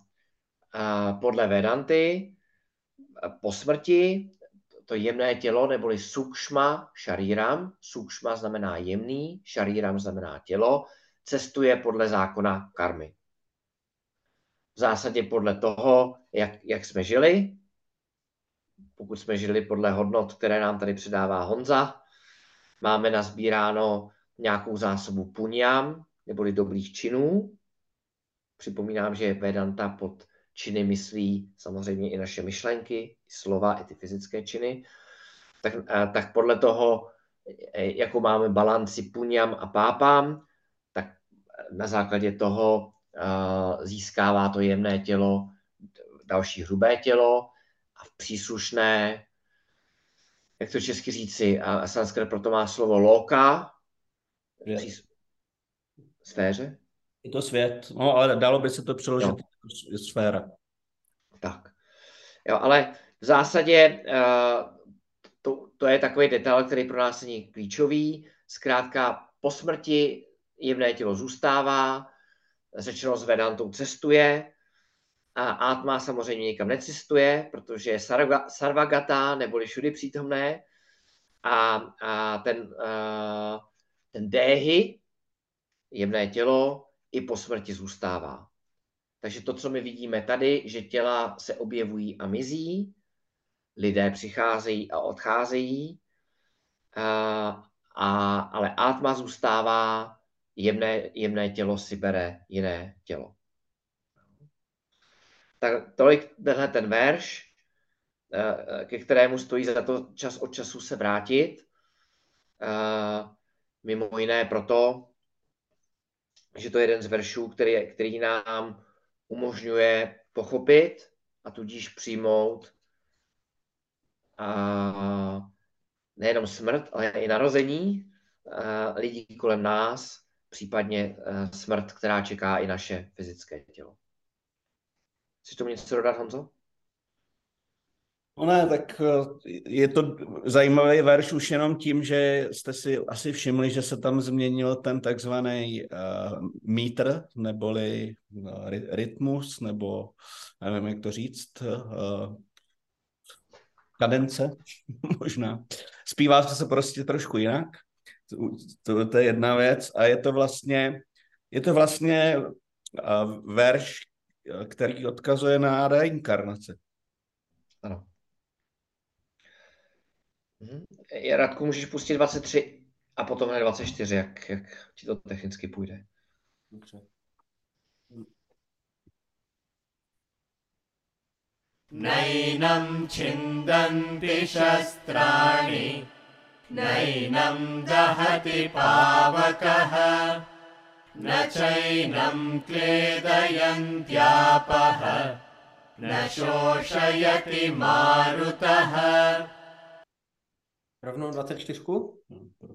a podle Vedanty po smrti to jemné tělo, neboli sukšma šaríram, sukšma znamená jemný, šaríram znamená tělo, cestuje podle zákona karmy. V zásadě podle toho, jak, jak jsme žili, pokud jsme žili podle hodnot, které nám tady předává Honza, máme nazbíráno nějakou zásobu puňám, neboli dobrých činů. Připomínám, že Vedanta pod činy myslí samozřejmě i naše myšlenky, slova, i ty fyzické činy, tak, tak podle toho, e, jakou máme balanci puňam a pápám, tak na základě toho získává to jemné tělo další hrubé tělo a v příslušné, jak to česky říci, a sanskrit proto má slovo loka. Sféře, je to svět, no ale dalo by se to přeložit jo. jako sféra. Tak. Jo, ale v zásadě uh, to, to je takový detail, který pro nás není klíčový. Zkrátka po smrti jemné tělo zůstává, řečeno s Vedantou cestuje A Atma samozřejmě nikam necestuje, protože je sarva, sarvagata, neboli všudy přítomné. A, a ten, uh, ten déhy, jemné tělo, i po smrti zůstává. Takže to, co my vidíme tady, že těla se objevují a mizí, lidé přicházejí a odcházejí, a, a, ale Atma zůstává, jemné, jemné tělo si bere jiné tělo. Tak tolik tenhle ten verš, ke kterému stojí za to čas od času se vrátit. Mimo jiné proto, že to je jeden z veršů, který, který nám umožňuje pochopit a tudíž přijmout a nejenom smrt, ale i narození lidí kolem nás, případně smrt, která čeká i naše fyzické tělo. Chceš tomu něco dodat, Honzo? No ne, tak je to zajímavý verš už jenom tím, že jste si asi všimli, že se tam změnil ten takzvaný uh, mítr, neboli uh, rytmus, nebo nevím, jak to říct, uh, kadence možná. Zpívá se prostě trošku jinak, to, to, to je jedna věc a je to vlastně, je to vlastně uh, verš, který odkazuje na reinkarnaci. Ano. Mhm. Radku, můžeš pustit 23 a potom hned 24, jak, jak ti to technicky půjde. Dobře. नैनं छिन्दन्ति शस्त्राणि नैनं दहति पावकः न चैनं क्लेदयन्त्यापः न शोषयति मारुतः Rovnou 24?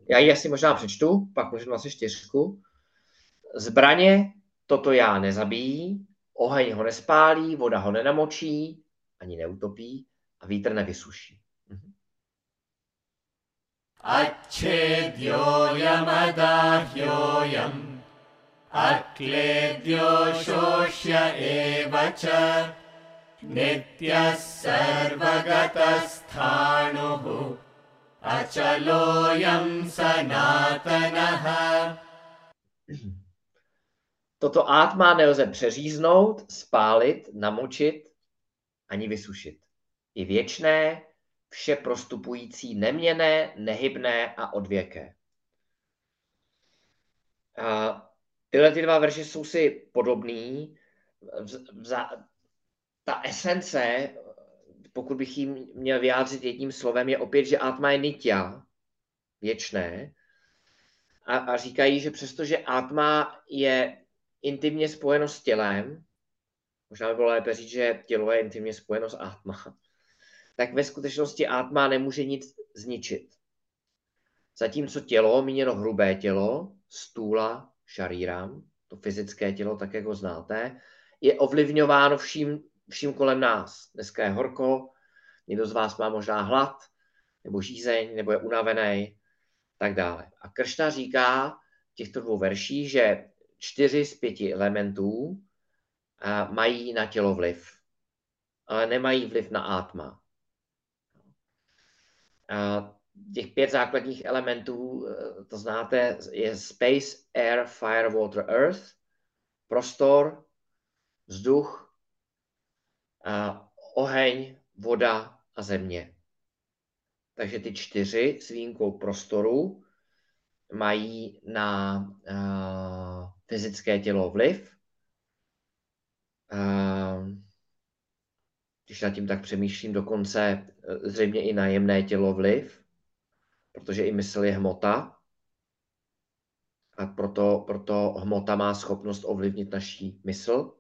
Já ji asi možná přečtu, pak můžu 24. Zbraně toto já nezabíjí, oheň ho nespálí, voda ho nenamočí, ani neutopí a vítr nevysuší. Mhm. अच्छेद्योऽयमदाह्योऽयम् अक्लेद्यो शोष्य एव च नित्यः सर्वगतस्थाणुः अचलोऽयं सनातनः Toto átma nelze přeříznout, spálit, namočit ani vysušit. Je věčné, vše prostupující, neměné, nehybné a odvěké. A tyhle ty dva verše jsou si podobný. Ta esence, pokud bych jim měl vyjádřit jedním slovem, je opět, že Atma je nitya, věčné. A, a říkají, že přestože Atma je intimně spojeno s tělem, možná by bylo lépe říct, že tělo je intimně spojeno s Atma, tak ve skutečnosti Atma nemůže nic zničit. Zatímco tělo, míněno hrubé tělo, stůla, šaríram, to fyzické tělo, tak jak ho znáte, je ovlivňováno vším, vším kolem nás. Dneska je horko, někdo z vás má možná hlad, nebo žízeň, nebo je unavený, tak dále. A Kršna říká v těchto dvou verších, že čtyři z pěti elementů mají na tělo vliv, ale nemají vliv na átma. Těch pět základních elementů, e, to znáte, je space, air, fire, water, earth, prostor, vzduch, oheň, voda a země. Takže ty čtyři s výjimkou prostoru mají na uh, fyzické tělo vliv. Když nad tím tak přemýšlím, dokonce e, zřejmě i najemné tělo vliv, protože i mysl je hmota. A proto, proto hmota má schopnost ovlivnit naší mysl,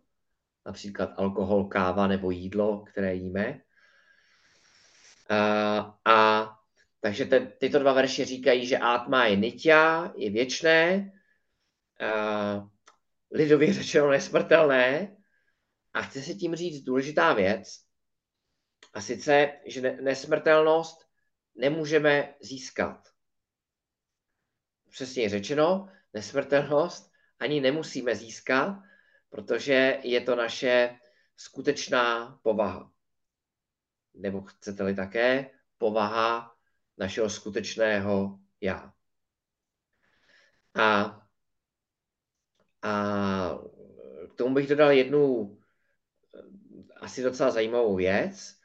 například alkohol, káva nebo jídlo, které jíme. A, a takže ten, tyto dva verše říkají, že átma je nitya, je věčné, a, lidově řečeno nesmrtelné, a chci si tím říct důležitá věc, a sice, že nesmrtelnost nemůžeme získat. Přesně řečeno, nesmrtelnost ani nemusíme získat, protože je to naše skutečná povaha. Nebo chcete-li také povaha našeho skutečného já. A, a k tomu bych dodal jednu asi docela zajímavou věc.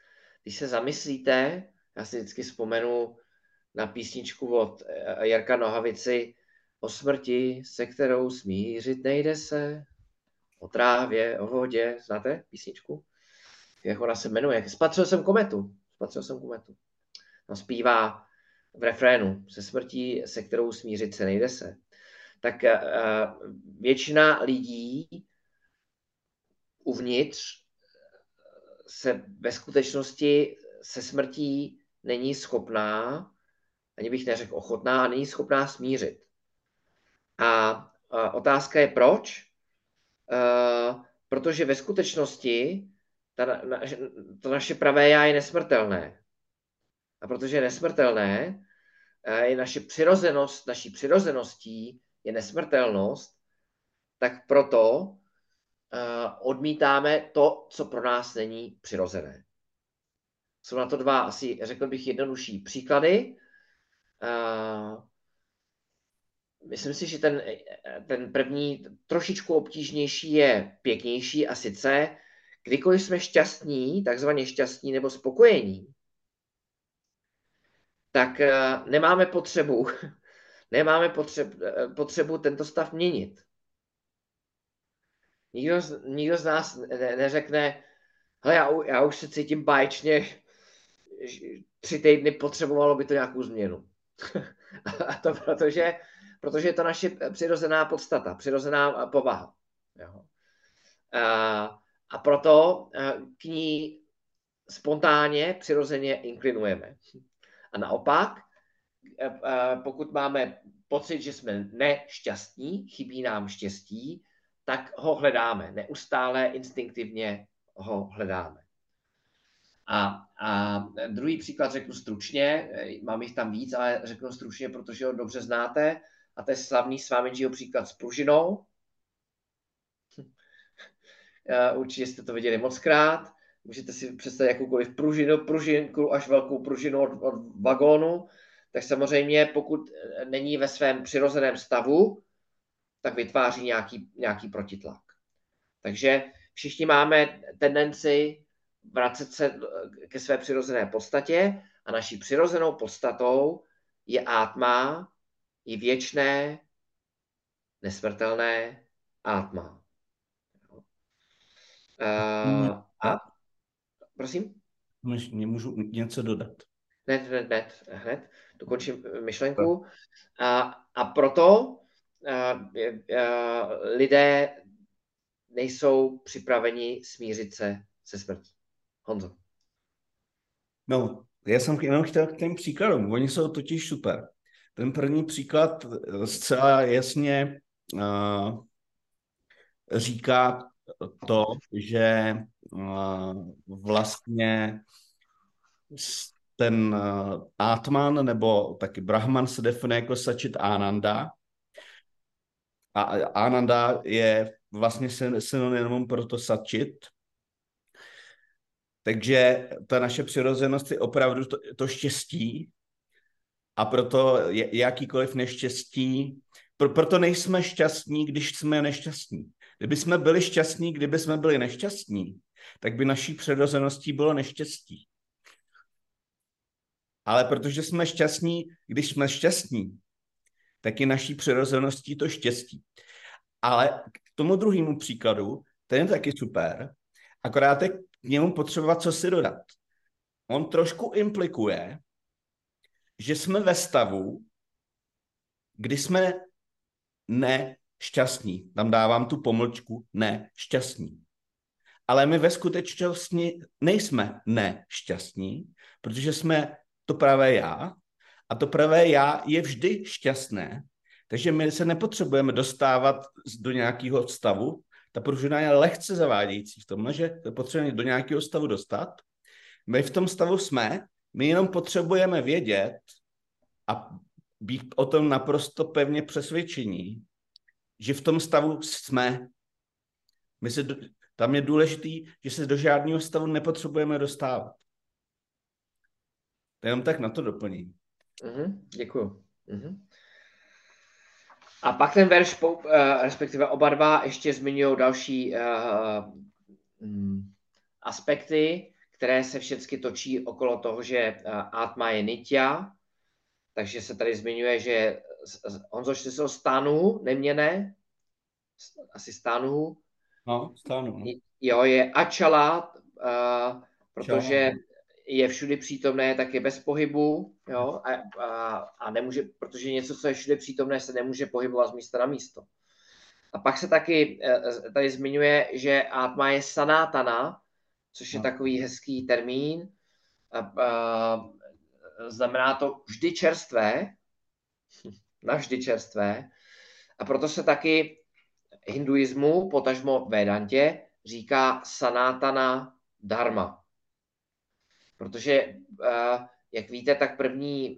Když se zamyslíte, já si vždycky vzpomenu na písničku od eh, Jarka Nohavici o smrti, se kterou smířit nejde se, o trávě, o vodě. Znáte písničku? Jak ona se jmenuje? Spatřil jsem kometu. Spatřil jsem kometu. No, zpívá v refrénu se smrtí, se kterou smířit se nejde se. Tak uh, většina lidí uvnitř se ve skutečnosti se smrtí není schopná, ani bych neřekl ochotná, není schopná smířit. A uh, otázka je proč? Uh, protože ve skutečnosti ta, na, to naše pravé já je nesmrtelné. A protože je nesmrtelné, je naše přirozenost, naší přirozeností je nesmrtelnost, tak proto uh, odmítáme to, co pro nás není přirozené. Jsou na to dva asi, řekl bych, jednodušší příklady. Myslím si, že ten, ten první trošičku obtížnější je pěknější a sice, kdykoliv jsme šťastní, takzvaně šťastní nebo spokojení, tak eh, nemáme potřebu, nemáme potřeb, eh, potřebu tento stav měnit. Nikdo, nikdo z nás ne, neřekne, hele, já, já už se cítím báječně, tři týdny potřebovalo by to nějakou změnu. A to protože, protože je to naše přirozená podstata, přirozená povaha. Jo. A, a proto eh, k ní spontánně, přirozeně inklinujeme. A naopak, eh, eh, pokud máme pocit, že jsme nešťastní, chybí nám štěstí, tak ho hledáme. Neustále instinktivně ho hledáme. A, a druhý příklad řeknu stručně, eh, mám jich tam víc, ale řeknu stručně, protože ho dobře znáte. A to je slavný Svámenžího příklad s pružinou. Určitě jste to viděli moc krát. Můžete si představit jakoukoliv pružinu, pružinku až velkou pružinu od, od vagónu, tak samozřejmě pokud není ve svém přirozeném stavu, tak vytváří nějaký, nějaký protitlak. Takže všichni máme tendenci vracet se ke své přirozené podstatě a naší přirozenou podstatou je átma, je věčné, nesmrtelné átma. Uh, a Prosím? Můžu něco dodat? Hned, hned, hned, hned. Dokončím myšlenku. A, a proto a, a, lidé nejsou připraveni smířit se se smrtí. Honzo. No, já jsem jenom chtěl k těm příkladům. Oni jsou totiž super. Ten první příklad zcela jasně uh, říká to, že vlastně ten Atman nebo taky Brahman se definuje jako Sačit Ananda. A Ananda je vlastně synonymum pro to Sačit. Takže ta naše přirozenost je opravdu to, to štěstí a proto jakýkoliv neštěstí, pro, proto nejsme šťastní, když jsme nešťastní. Kdyby jsme byli šťastní, kdyby jsme byli nešťastní, tak by naší přirozeností bylo neštěstí. Ale protože jsme šťastní, když jsme šťastní, tak je naší přirozeností to štěstí. Ale k tomu druhému příkladu, ten je taky super, akorát je k němu potřebovat co si dodat. On trošku implikuje, že jsme ve stavu, kdy jsme nešťastní. Tam dávám tu pomlčku nešťastní. Ale my ve skutečnosti nejsme nešťastní, protože jsme to pravé já a to pravé já je vždy šťastné. Takže my se nepotřebujeme dostávat do nějakého stavu. Ta pružina je lehce zavádějící v tom, že potřebujeme do nějakého stavu dostat. My v tom stavu jsme, my jenom potřebujeme vědět a být o tom naprosto pevně přesvědčení, že v tom stavu jsme. My se, tam je důležitý, že se do žádného stavu nepotřebujeme dostávat. To jenom tak na to doplním. Mhm, děkuju. Mhm. A pak ten verš, po, uh, respektive oba dva, ještě zmiňují další uh, mm, aspekty, které se všechny točí okolo toho, že uh, Atma je nitya, takže se tady zmiňuje, že z- z- Honzo, ty jsou stanu, neměné, asi stanu, No, stánu. No. jo, je Achala, uh, protože Čala. je všudy přítomné, tak je bez pohybu, jo, a, a, a nemůže, protože něco, co je všude přítomné, se nemůže pohybovat z místa na místo. A pak se taky eh, tady zmiňuje, že Atma je sanátana, což je No. takový hezký termín. A, a, znamená to vždy čerstvé, navždy čerstvé. A proto se taky hinduismu, potažmo Vedantě, říká sanátana dharma. Protože, jak víte, tak první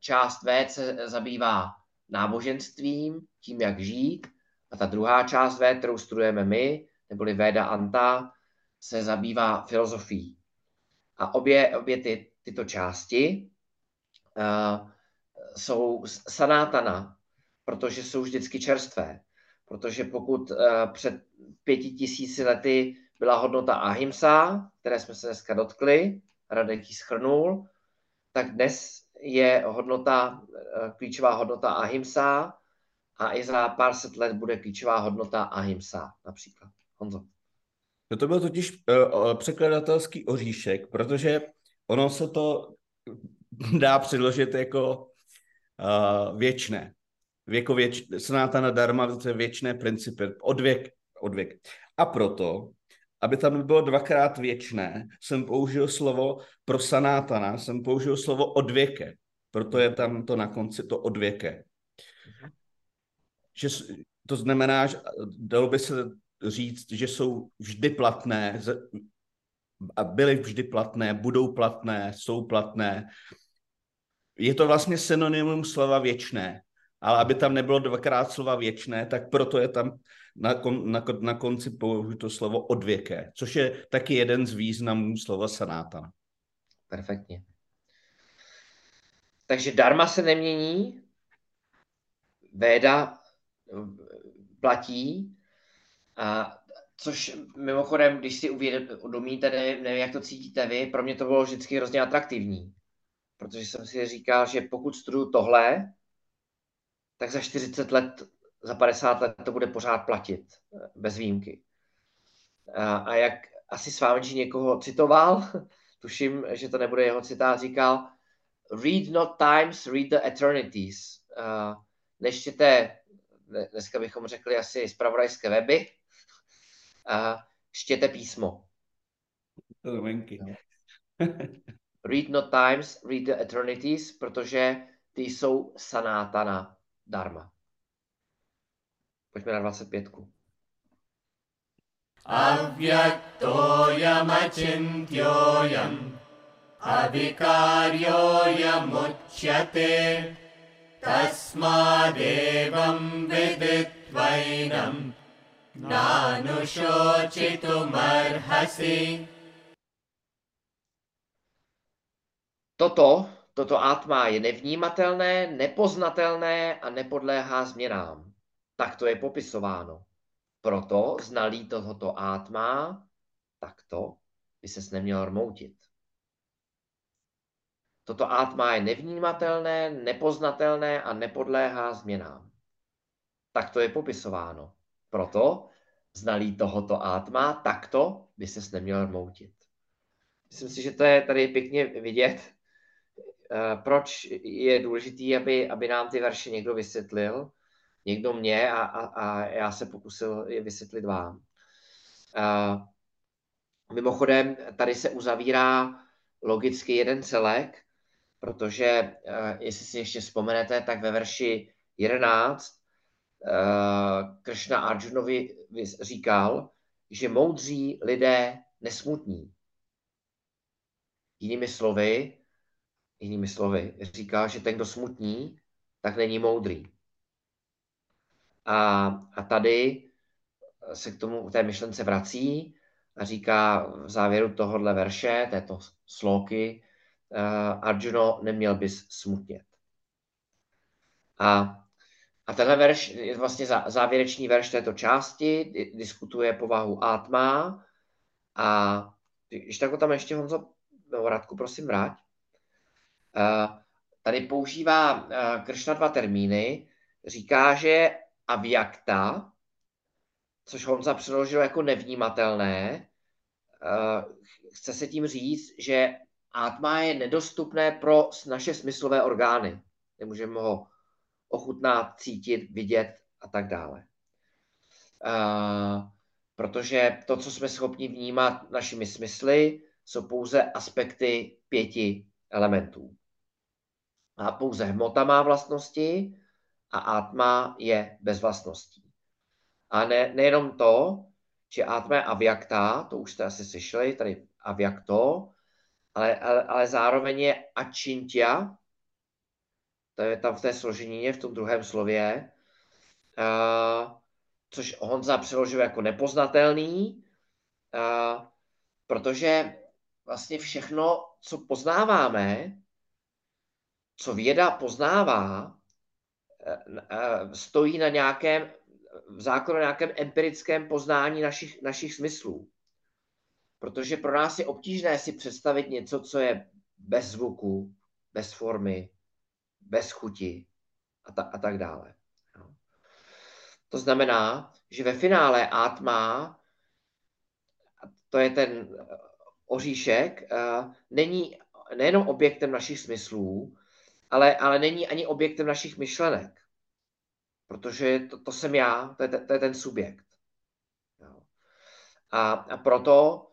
část Véd se zabývá náboženstvím, tím, jak žít, a ta druhá část Véd, kterou studujeme my, neboli Véda Anta, se zabývá filozofií. A obě, obě ty, tyto části uh, jsou sanátana, protože jsou vždycky čerstvé. Protože pokud uh, před pěti tisíci lety byla hodnota ahimsa, které jsme se dneska dotkli, Radek ji schrnul, tak dnes je hodnota, uh, klíčová hodnota ahimsa a i za pár set let bude klíčová hodnota ahimsa například. Honzo. No to byl totiž uh, překladatelský oříšek, protože ono se to dá předložit jako uh, věčné. Věko věč, sanátana dharma, to je věčné principy, odvěk, odvěk. A proto, aby tam bylo dvakrát věčné, jsem použil slovo pro sanátana, jsem použil slovo odvěke. Proto je tam to na konci to odvěke. Že, s- to znamená, že dalo by se říct, že jsou vždy platné byly vždy platné, budou platné, jsou platné. Je to vlastně synonymum slova věčné, ale aby tam nebylo dvakrát slova věčné, tak proto je tam na, kon, na, na konci použito slovo odvěké, což je taky jeden z významů slova sanátana. Perfektně. Takže dharma se nemění, Véda eh, platí, a což mimochodem, když si uvědomíte, nevím, nevím, jak to cítíte vy, pro mě to bylo vždycky hrozně atraktivní. Protože jsem si říkal, že pokud studuju tohle, tak za 40 let, za 50 let to bude pořád platit, bez výjimky. A, a jak asi s vámi někoho citoval, tuším, že to nebude jeho citát, říkal, read not times, read the eternities. Uh, nečtěte, dneska bychom řekli asi zpravodajské weby, a čtěte písmo. Lenky. read not times, read the eternities, protože ty jsou sanátana darma. Pojďme na 25. Avyakto yam achintyo yam Avikaryo yam Avyaktoyamachintyoyam Tasma devam viditvainam ನಾನು ಶೋಚಿತು Toto, toto átma je nevnímatelné, nepoznatelné a nepodléhá změnám. Tak to je popisováno. Proto znalý tohoto átma, takto by ses neměl rmoutit. Toto átma je nevnímatelné, nepoznatelné a nepodléhá změnám. Tak to je popisováno. Proto znalý tohoto átma, takto by ses neměl rmoutit. Myslím si, že to je tady pěkně vidět, eh, proč je důležité, aby, aby nám ty verše někdo vysvětlil, někdo mě a, a, a já se pokusil je vysvětlit vám. Uh, mimochodem, tady se uzavírá logicky jeden celek, protože, uh, jestli si ještě vzpomenete, tak ve verši 11 uh, Kršna Arjunovi říkal, že moudří lidé nesmutní. Jinými slovy, jinými slovy, říká, že ten, kdo smutní, tak není moudrý. A, a tady se k tomu té myšlence vrací a říká v závěru tohohle verše, této sloky, Arjuno, neměl bys smutnět. A, a tenhle verš je vlastně závěrečný verš této části, diskutuje povahu Atma a když tak tam ještě Honzo, no, Radku, prosím, vrať. Tady používá Kršna dva termíny, říká, že avyakta, což Honza přeložil jako nevnímatelné, chce se tím říct, že Atma je nedostupné pro naše smyslové orgány. Nemůžeme ho ochutnat, cítit, vidět a tak dále. Uh, protože to, co jsme schopni vnímat našimi smysly, jsou pouze aspekty pěti elementů. A pouze hmota má vlastnosti a atma je bez vlastností. A ne, nejenom to, že atma je avyakta, to už jste asi slyšeli, tady avyakto, ale, ale, ale zároveň je ačintia, to je tam v té složenině, v tom druhém slově, uh, což Honza přeložil jako nepoznatelný, uh, protože vlastně všechno, co poznáváme, co věda poznává, stojí na nějakém, v základu nějakém empirickém poznání našich, našich smyslů. Protože pro nás je obtížné si představit něco, co je bez zvuku, bez formy, bez chuti a, ta, a tak dále. No. To znamená, že ve finále Atma, to je ten oříšek, není nejenom objektem našich smyslů, ale, ale není ani objektem našich myšlenek. Protože to, to jsem já, to je, to je ten subjekt. Jo. A, a proto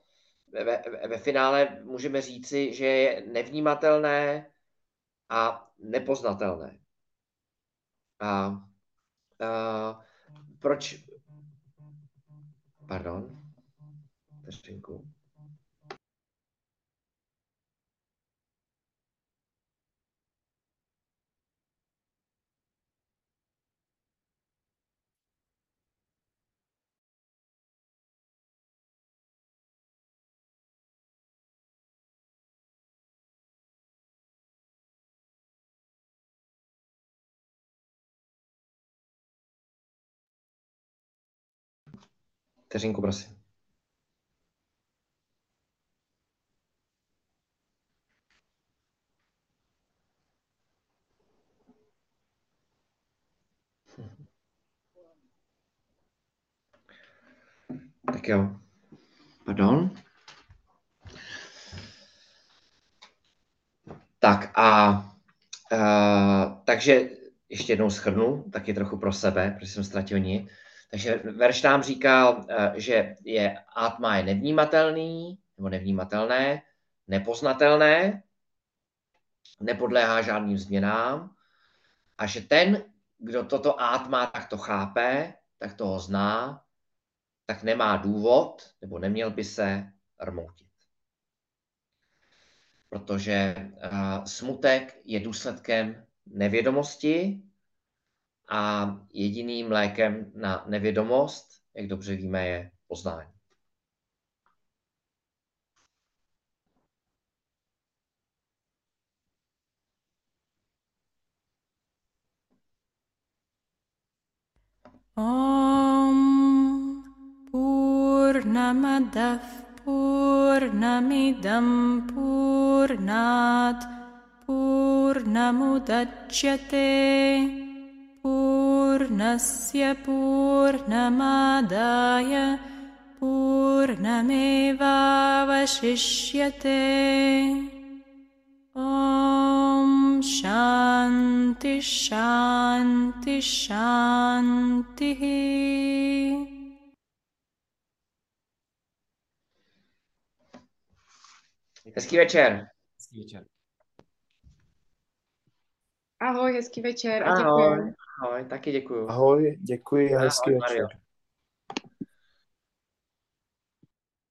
ve, ve finále můžeme říci, že je nevnímatelné a nepoznatelné. A, a proč? Pardon. Vteřinku. Vteřinku, prosím. Tak jo. Pardon. Tak a uh, takže ještě jednou schrnu, taky trochu pro sebe, protože jsem ztratil ní. Takže verš nám říkal, eh, že je atma je nevnímatelný, nebo nevnímatelné, nepoznatelné, nepodléhá žádným změnám a že ten, kdo toto atma takto chápe, tak toho zná, tak nemá důvod, nebo neměl by se rmoutit. Protože uh, smutek je důsledkem nevědomosti a jediným lékem na nevědomost, jak dobře víme, je poznání. Om Purnamadav Purnamidam Purnat Purnamudachyate पूर्णस्य पूर्णमादाय पूर्णमेवावशिष्यते ॐ शान्ति शान्ति शान्तिः Hezký večer. Hezký večer. Ahoj, hezký večer a děkuji. Ahoj, taky děkuju. Ahoj, děkuji Ahoj, hezký večer. Mario.